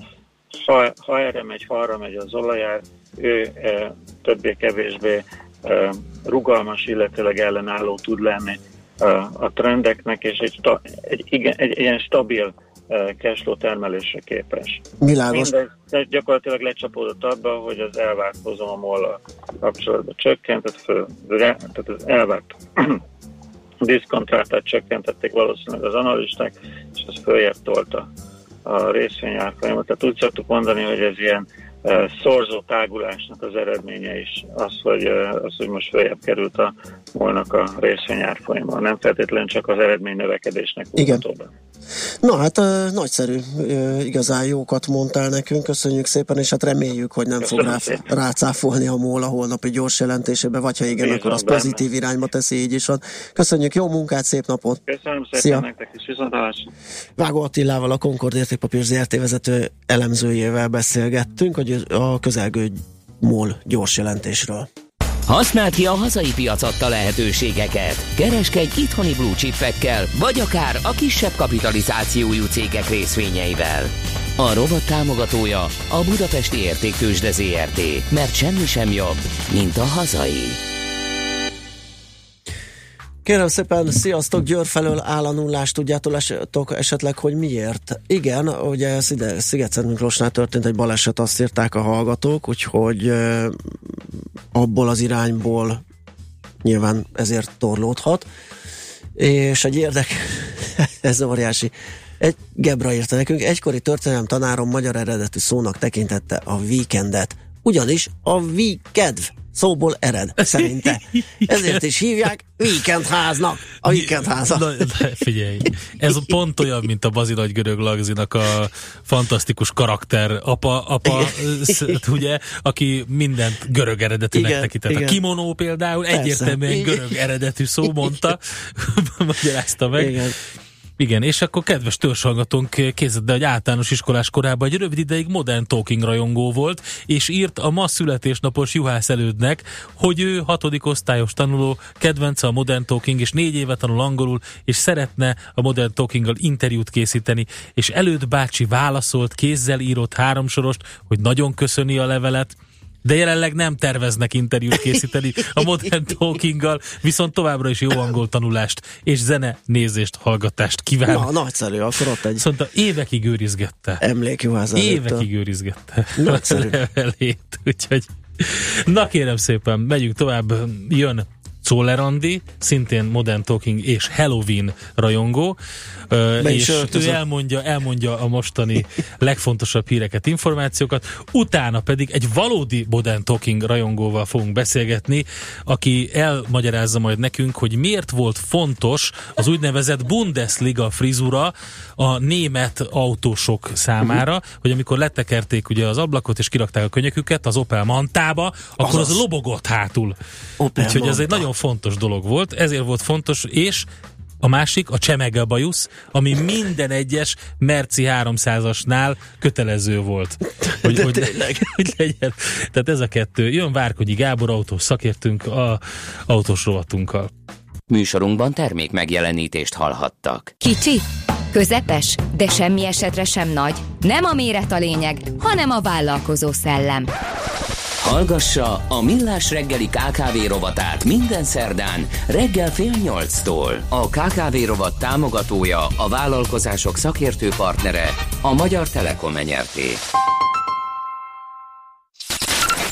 ha, ha erre megy, ha arra megy az olajár, ő e, többé-kevésbé e, rugalmas, illetőleg ellenálló tud lenni a, a trendeknek, és egy, igen, egy, egy ilyen stabil cashflow termelésre képes. Világos. Mindez gyakorlatilag lecsapódott abba, hogy az elvárt hozom a molla kapcsolatban csökkent, tehát, föl, tehát az elvárt [CLEARS THROAT] diszkontrátát csökkentették valószínűleg az analisták, és ez följebb tolta a részvényárfolyamat. Tehát úgy szoktuk mondani, hogy ez ilyen szorzó tágulásnak az eredménye is az, hogy, az, hogy most följebb került a molnak a részvényárfolyama. Nem feltétlenül csak az eredmény növekedésnek Igen. Be. Na hát nagyszerű, igazán jókat mondtál nekünk, köszönjük szépen, és hát reméljük, hogy nem Köszönöm fog rá, rácáfolni a MOL a holnapi gyors jelentésébe, vagy ha igen, Én akkor az benne. pozitív irányba teszi, így is van. Köszönjük, jó munkát, szép napot! Köszönöm szépen Szia. nektek is, viszontlátásra! Vágó Attilával, a Concord értékpapír ZRT vezető elemzőjével beszélgettünk, hogy a közelgő MOL gyors jelentésről. Használd ki a hazai piac adta lehetőségeket. Kereskedj itthoni blue chipekkel, vagy akár a kisebb kapitalizációjú cégek részvényeivel. A rovat támogatója a Budapesti Értéktősde ZRT, mert semmi sem jobb, mint a hazai. Kérem szépen, sziasztok, Győr felől áll a nullás, tudjátok esetleg, hogy miért? Igen, ugye Sziget Miklósnál történt egy baleset, azt írták a hallgatók, úgyhogy abból az irányból nyilván ezért torlódhat. És egy érdek, [LAUGHS] ez óriási. Egy Gebra írta nekünk, egykori történelem tanárom magyar eredetű szónak tekintette a weekendet. Ugyanis a weekend szóból ered, szerinte. [LAUGHS] Ezért is hívják weekendháznak, a weekendházat. Na, figyelj, ez pont olyan, mint a Bazilagy görög lagzinak a fantasztikus karakter apa, apa ugye, aki mindent görög eredetűnek igen, tekintett. A kimonó például Persze. egyértelműen görög eredetű szó mondta, [LAUGHS] magyarázta meg. Igen. Igen, és akkor kedves törzshallgatónk készítette, hogy általános iskolás korában egy rövid ideig Modern Talking rajongó volt, és írt a ma születésnapos juhász elődnek, hogy ő hatodik osztályos tanuló, kedvence a Modern Talking, és négy éve tanul angolul, és szeretne a Modern Talkinggal interjút készíteni, és előtt bácsi válaszolt, kézzel írott háromsorost, hogy nagyon köszöni a levelet, de jelenleg nem terveznek interjút készíteni a Modern [LAUGHS] Talkinggal, viszont továbbra is jó angol tanulást és zene nézést, hallgatást kíván. Na, nagyszerű, akkor ott egy... Szóval évekig őrizgette. Emlékjuhász Évekig őrizgette. Nagyszerű. [LAUGHS] Levelét, úgyhogy... Na kérem szépen, megyünk tovább, jön Czoller Andi, szintén Modern Talking és Halloween rajongó, Be és ő elmondja, elmondja a mostani legfontosabb híreket, információkat, utána pedig egy valódi Modern Talking rajongóval fogunk beszélgetni, aki elmagyarázza majd nekünk, hogy miért volt fontos az úgynevezett Bundesliga frizura a német autósok számára, uh-huh. hogy amikor letekerték ugye az ablakot és kirakták a könyöküket az Opel Mantába, akkor az, az lobogott hátul. Opel Úgyhogy ez egy nagyon fontos dolog volt, ezért volt fontos, és a másik a Csemege bajusz, ami minden egyes Merci 300-asnál kötelező volt. [LAUGHS] Hogy, hogy, [LAUGHS] hogy legyen. Tehát ez a kettő. Jön Várkonyi Gábor autós szakértünk a autós rovatunkkal. Műsorunkban termék megjelenítést hallhattak. Kicsi, közepes, de semmi esetre sem nagy. Nem a méret a lényeg, hanem a vállalkozó szellem. Hallgassa a Millás reggeli KKV rovatát minden szerdán reggel fél nyolctól. A KKV rovat támogatója, a vállalkozások szakértő partnere, a Magyar Telekom enyerté.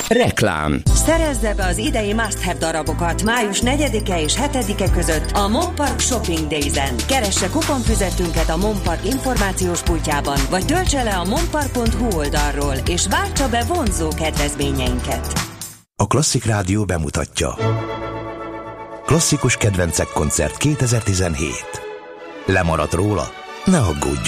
Reklám Szerezze be az idei must-have darabokat május 4-e és 7-e között a Monpark Shopping Days-en. Keresse kuponfüzetünket a Monpark információs pultjában, vagy töltse le a monpark.hu oldalról, és váltsa be vonzó kedvezményeinket. A Klasszik Rádió bemutatja. Klasszikus kedvencek koncert 2017. Lemaradt róla? Ne aggódjon!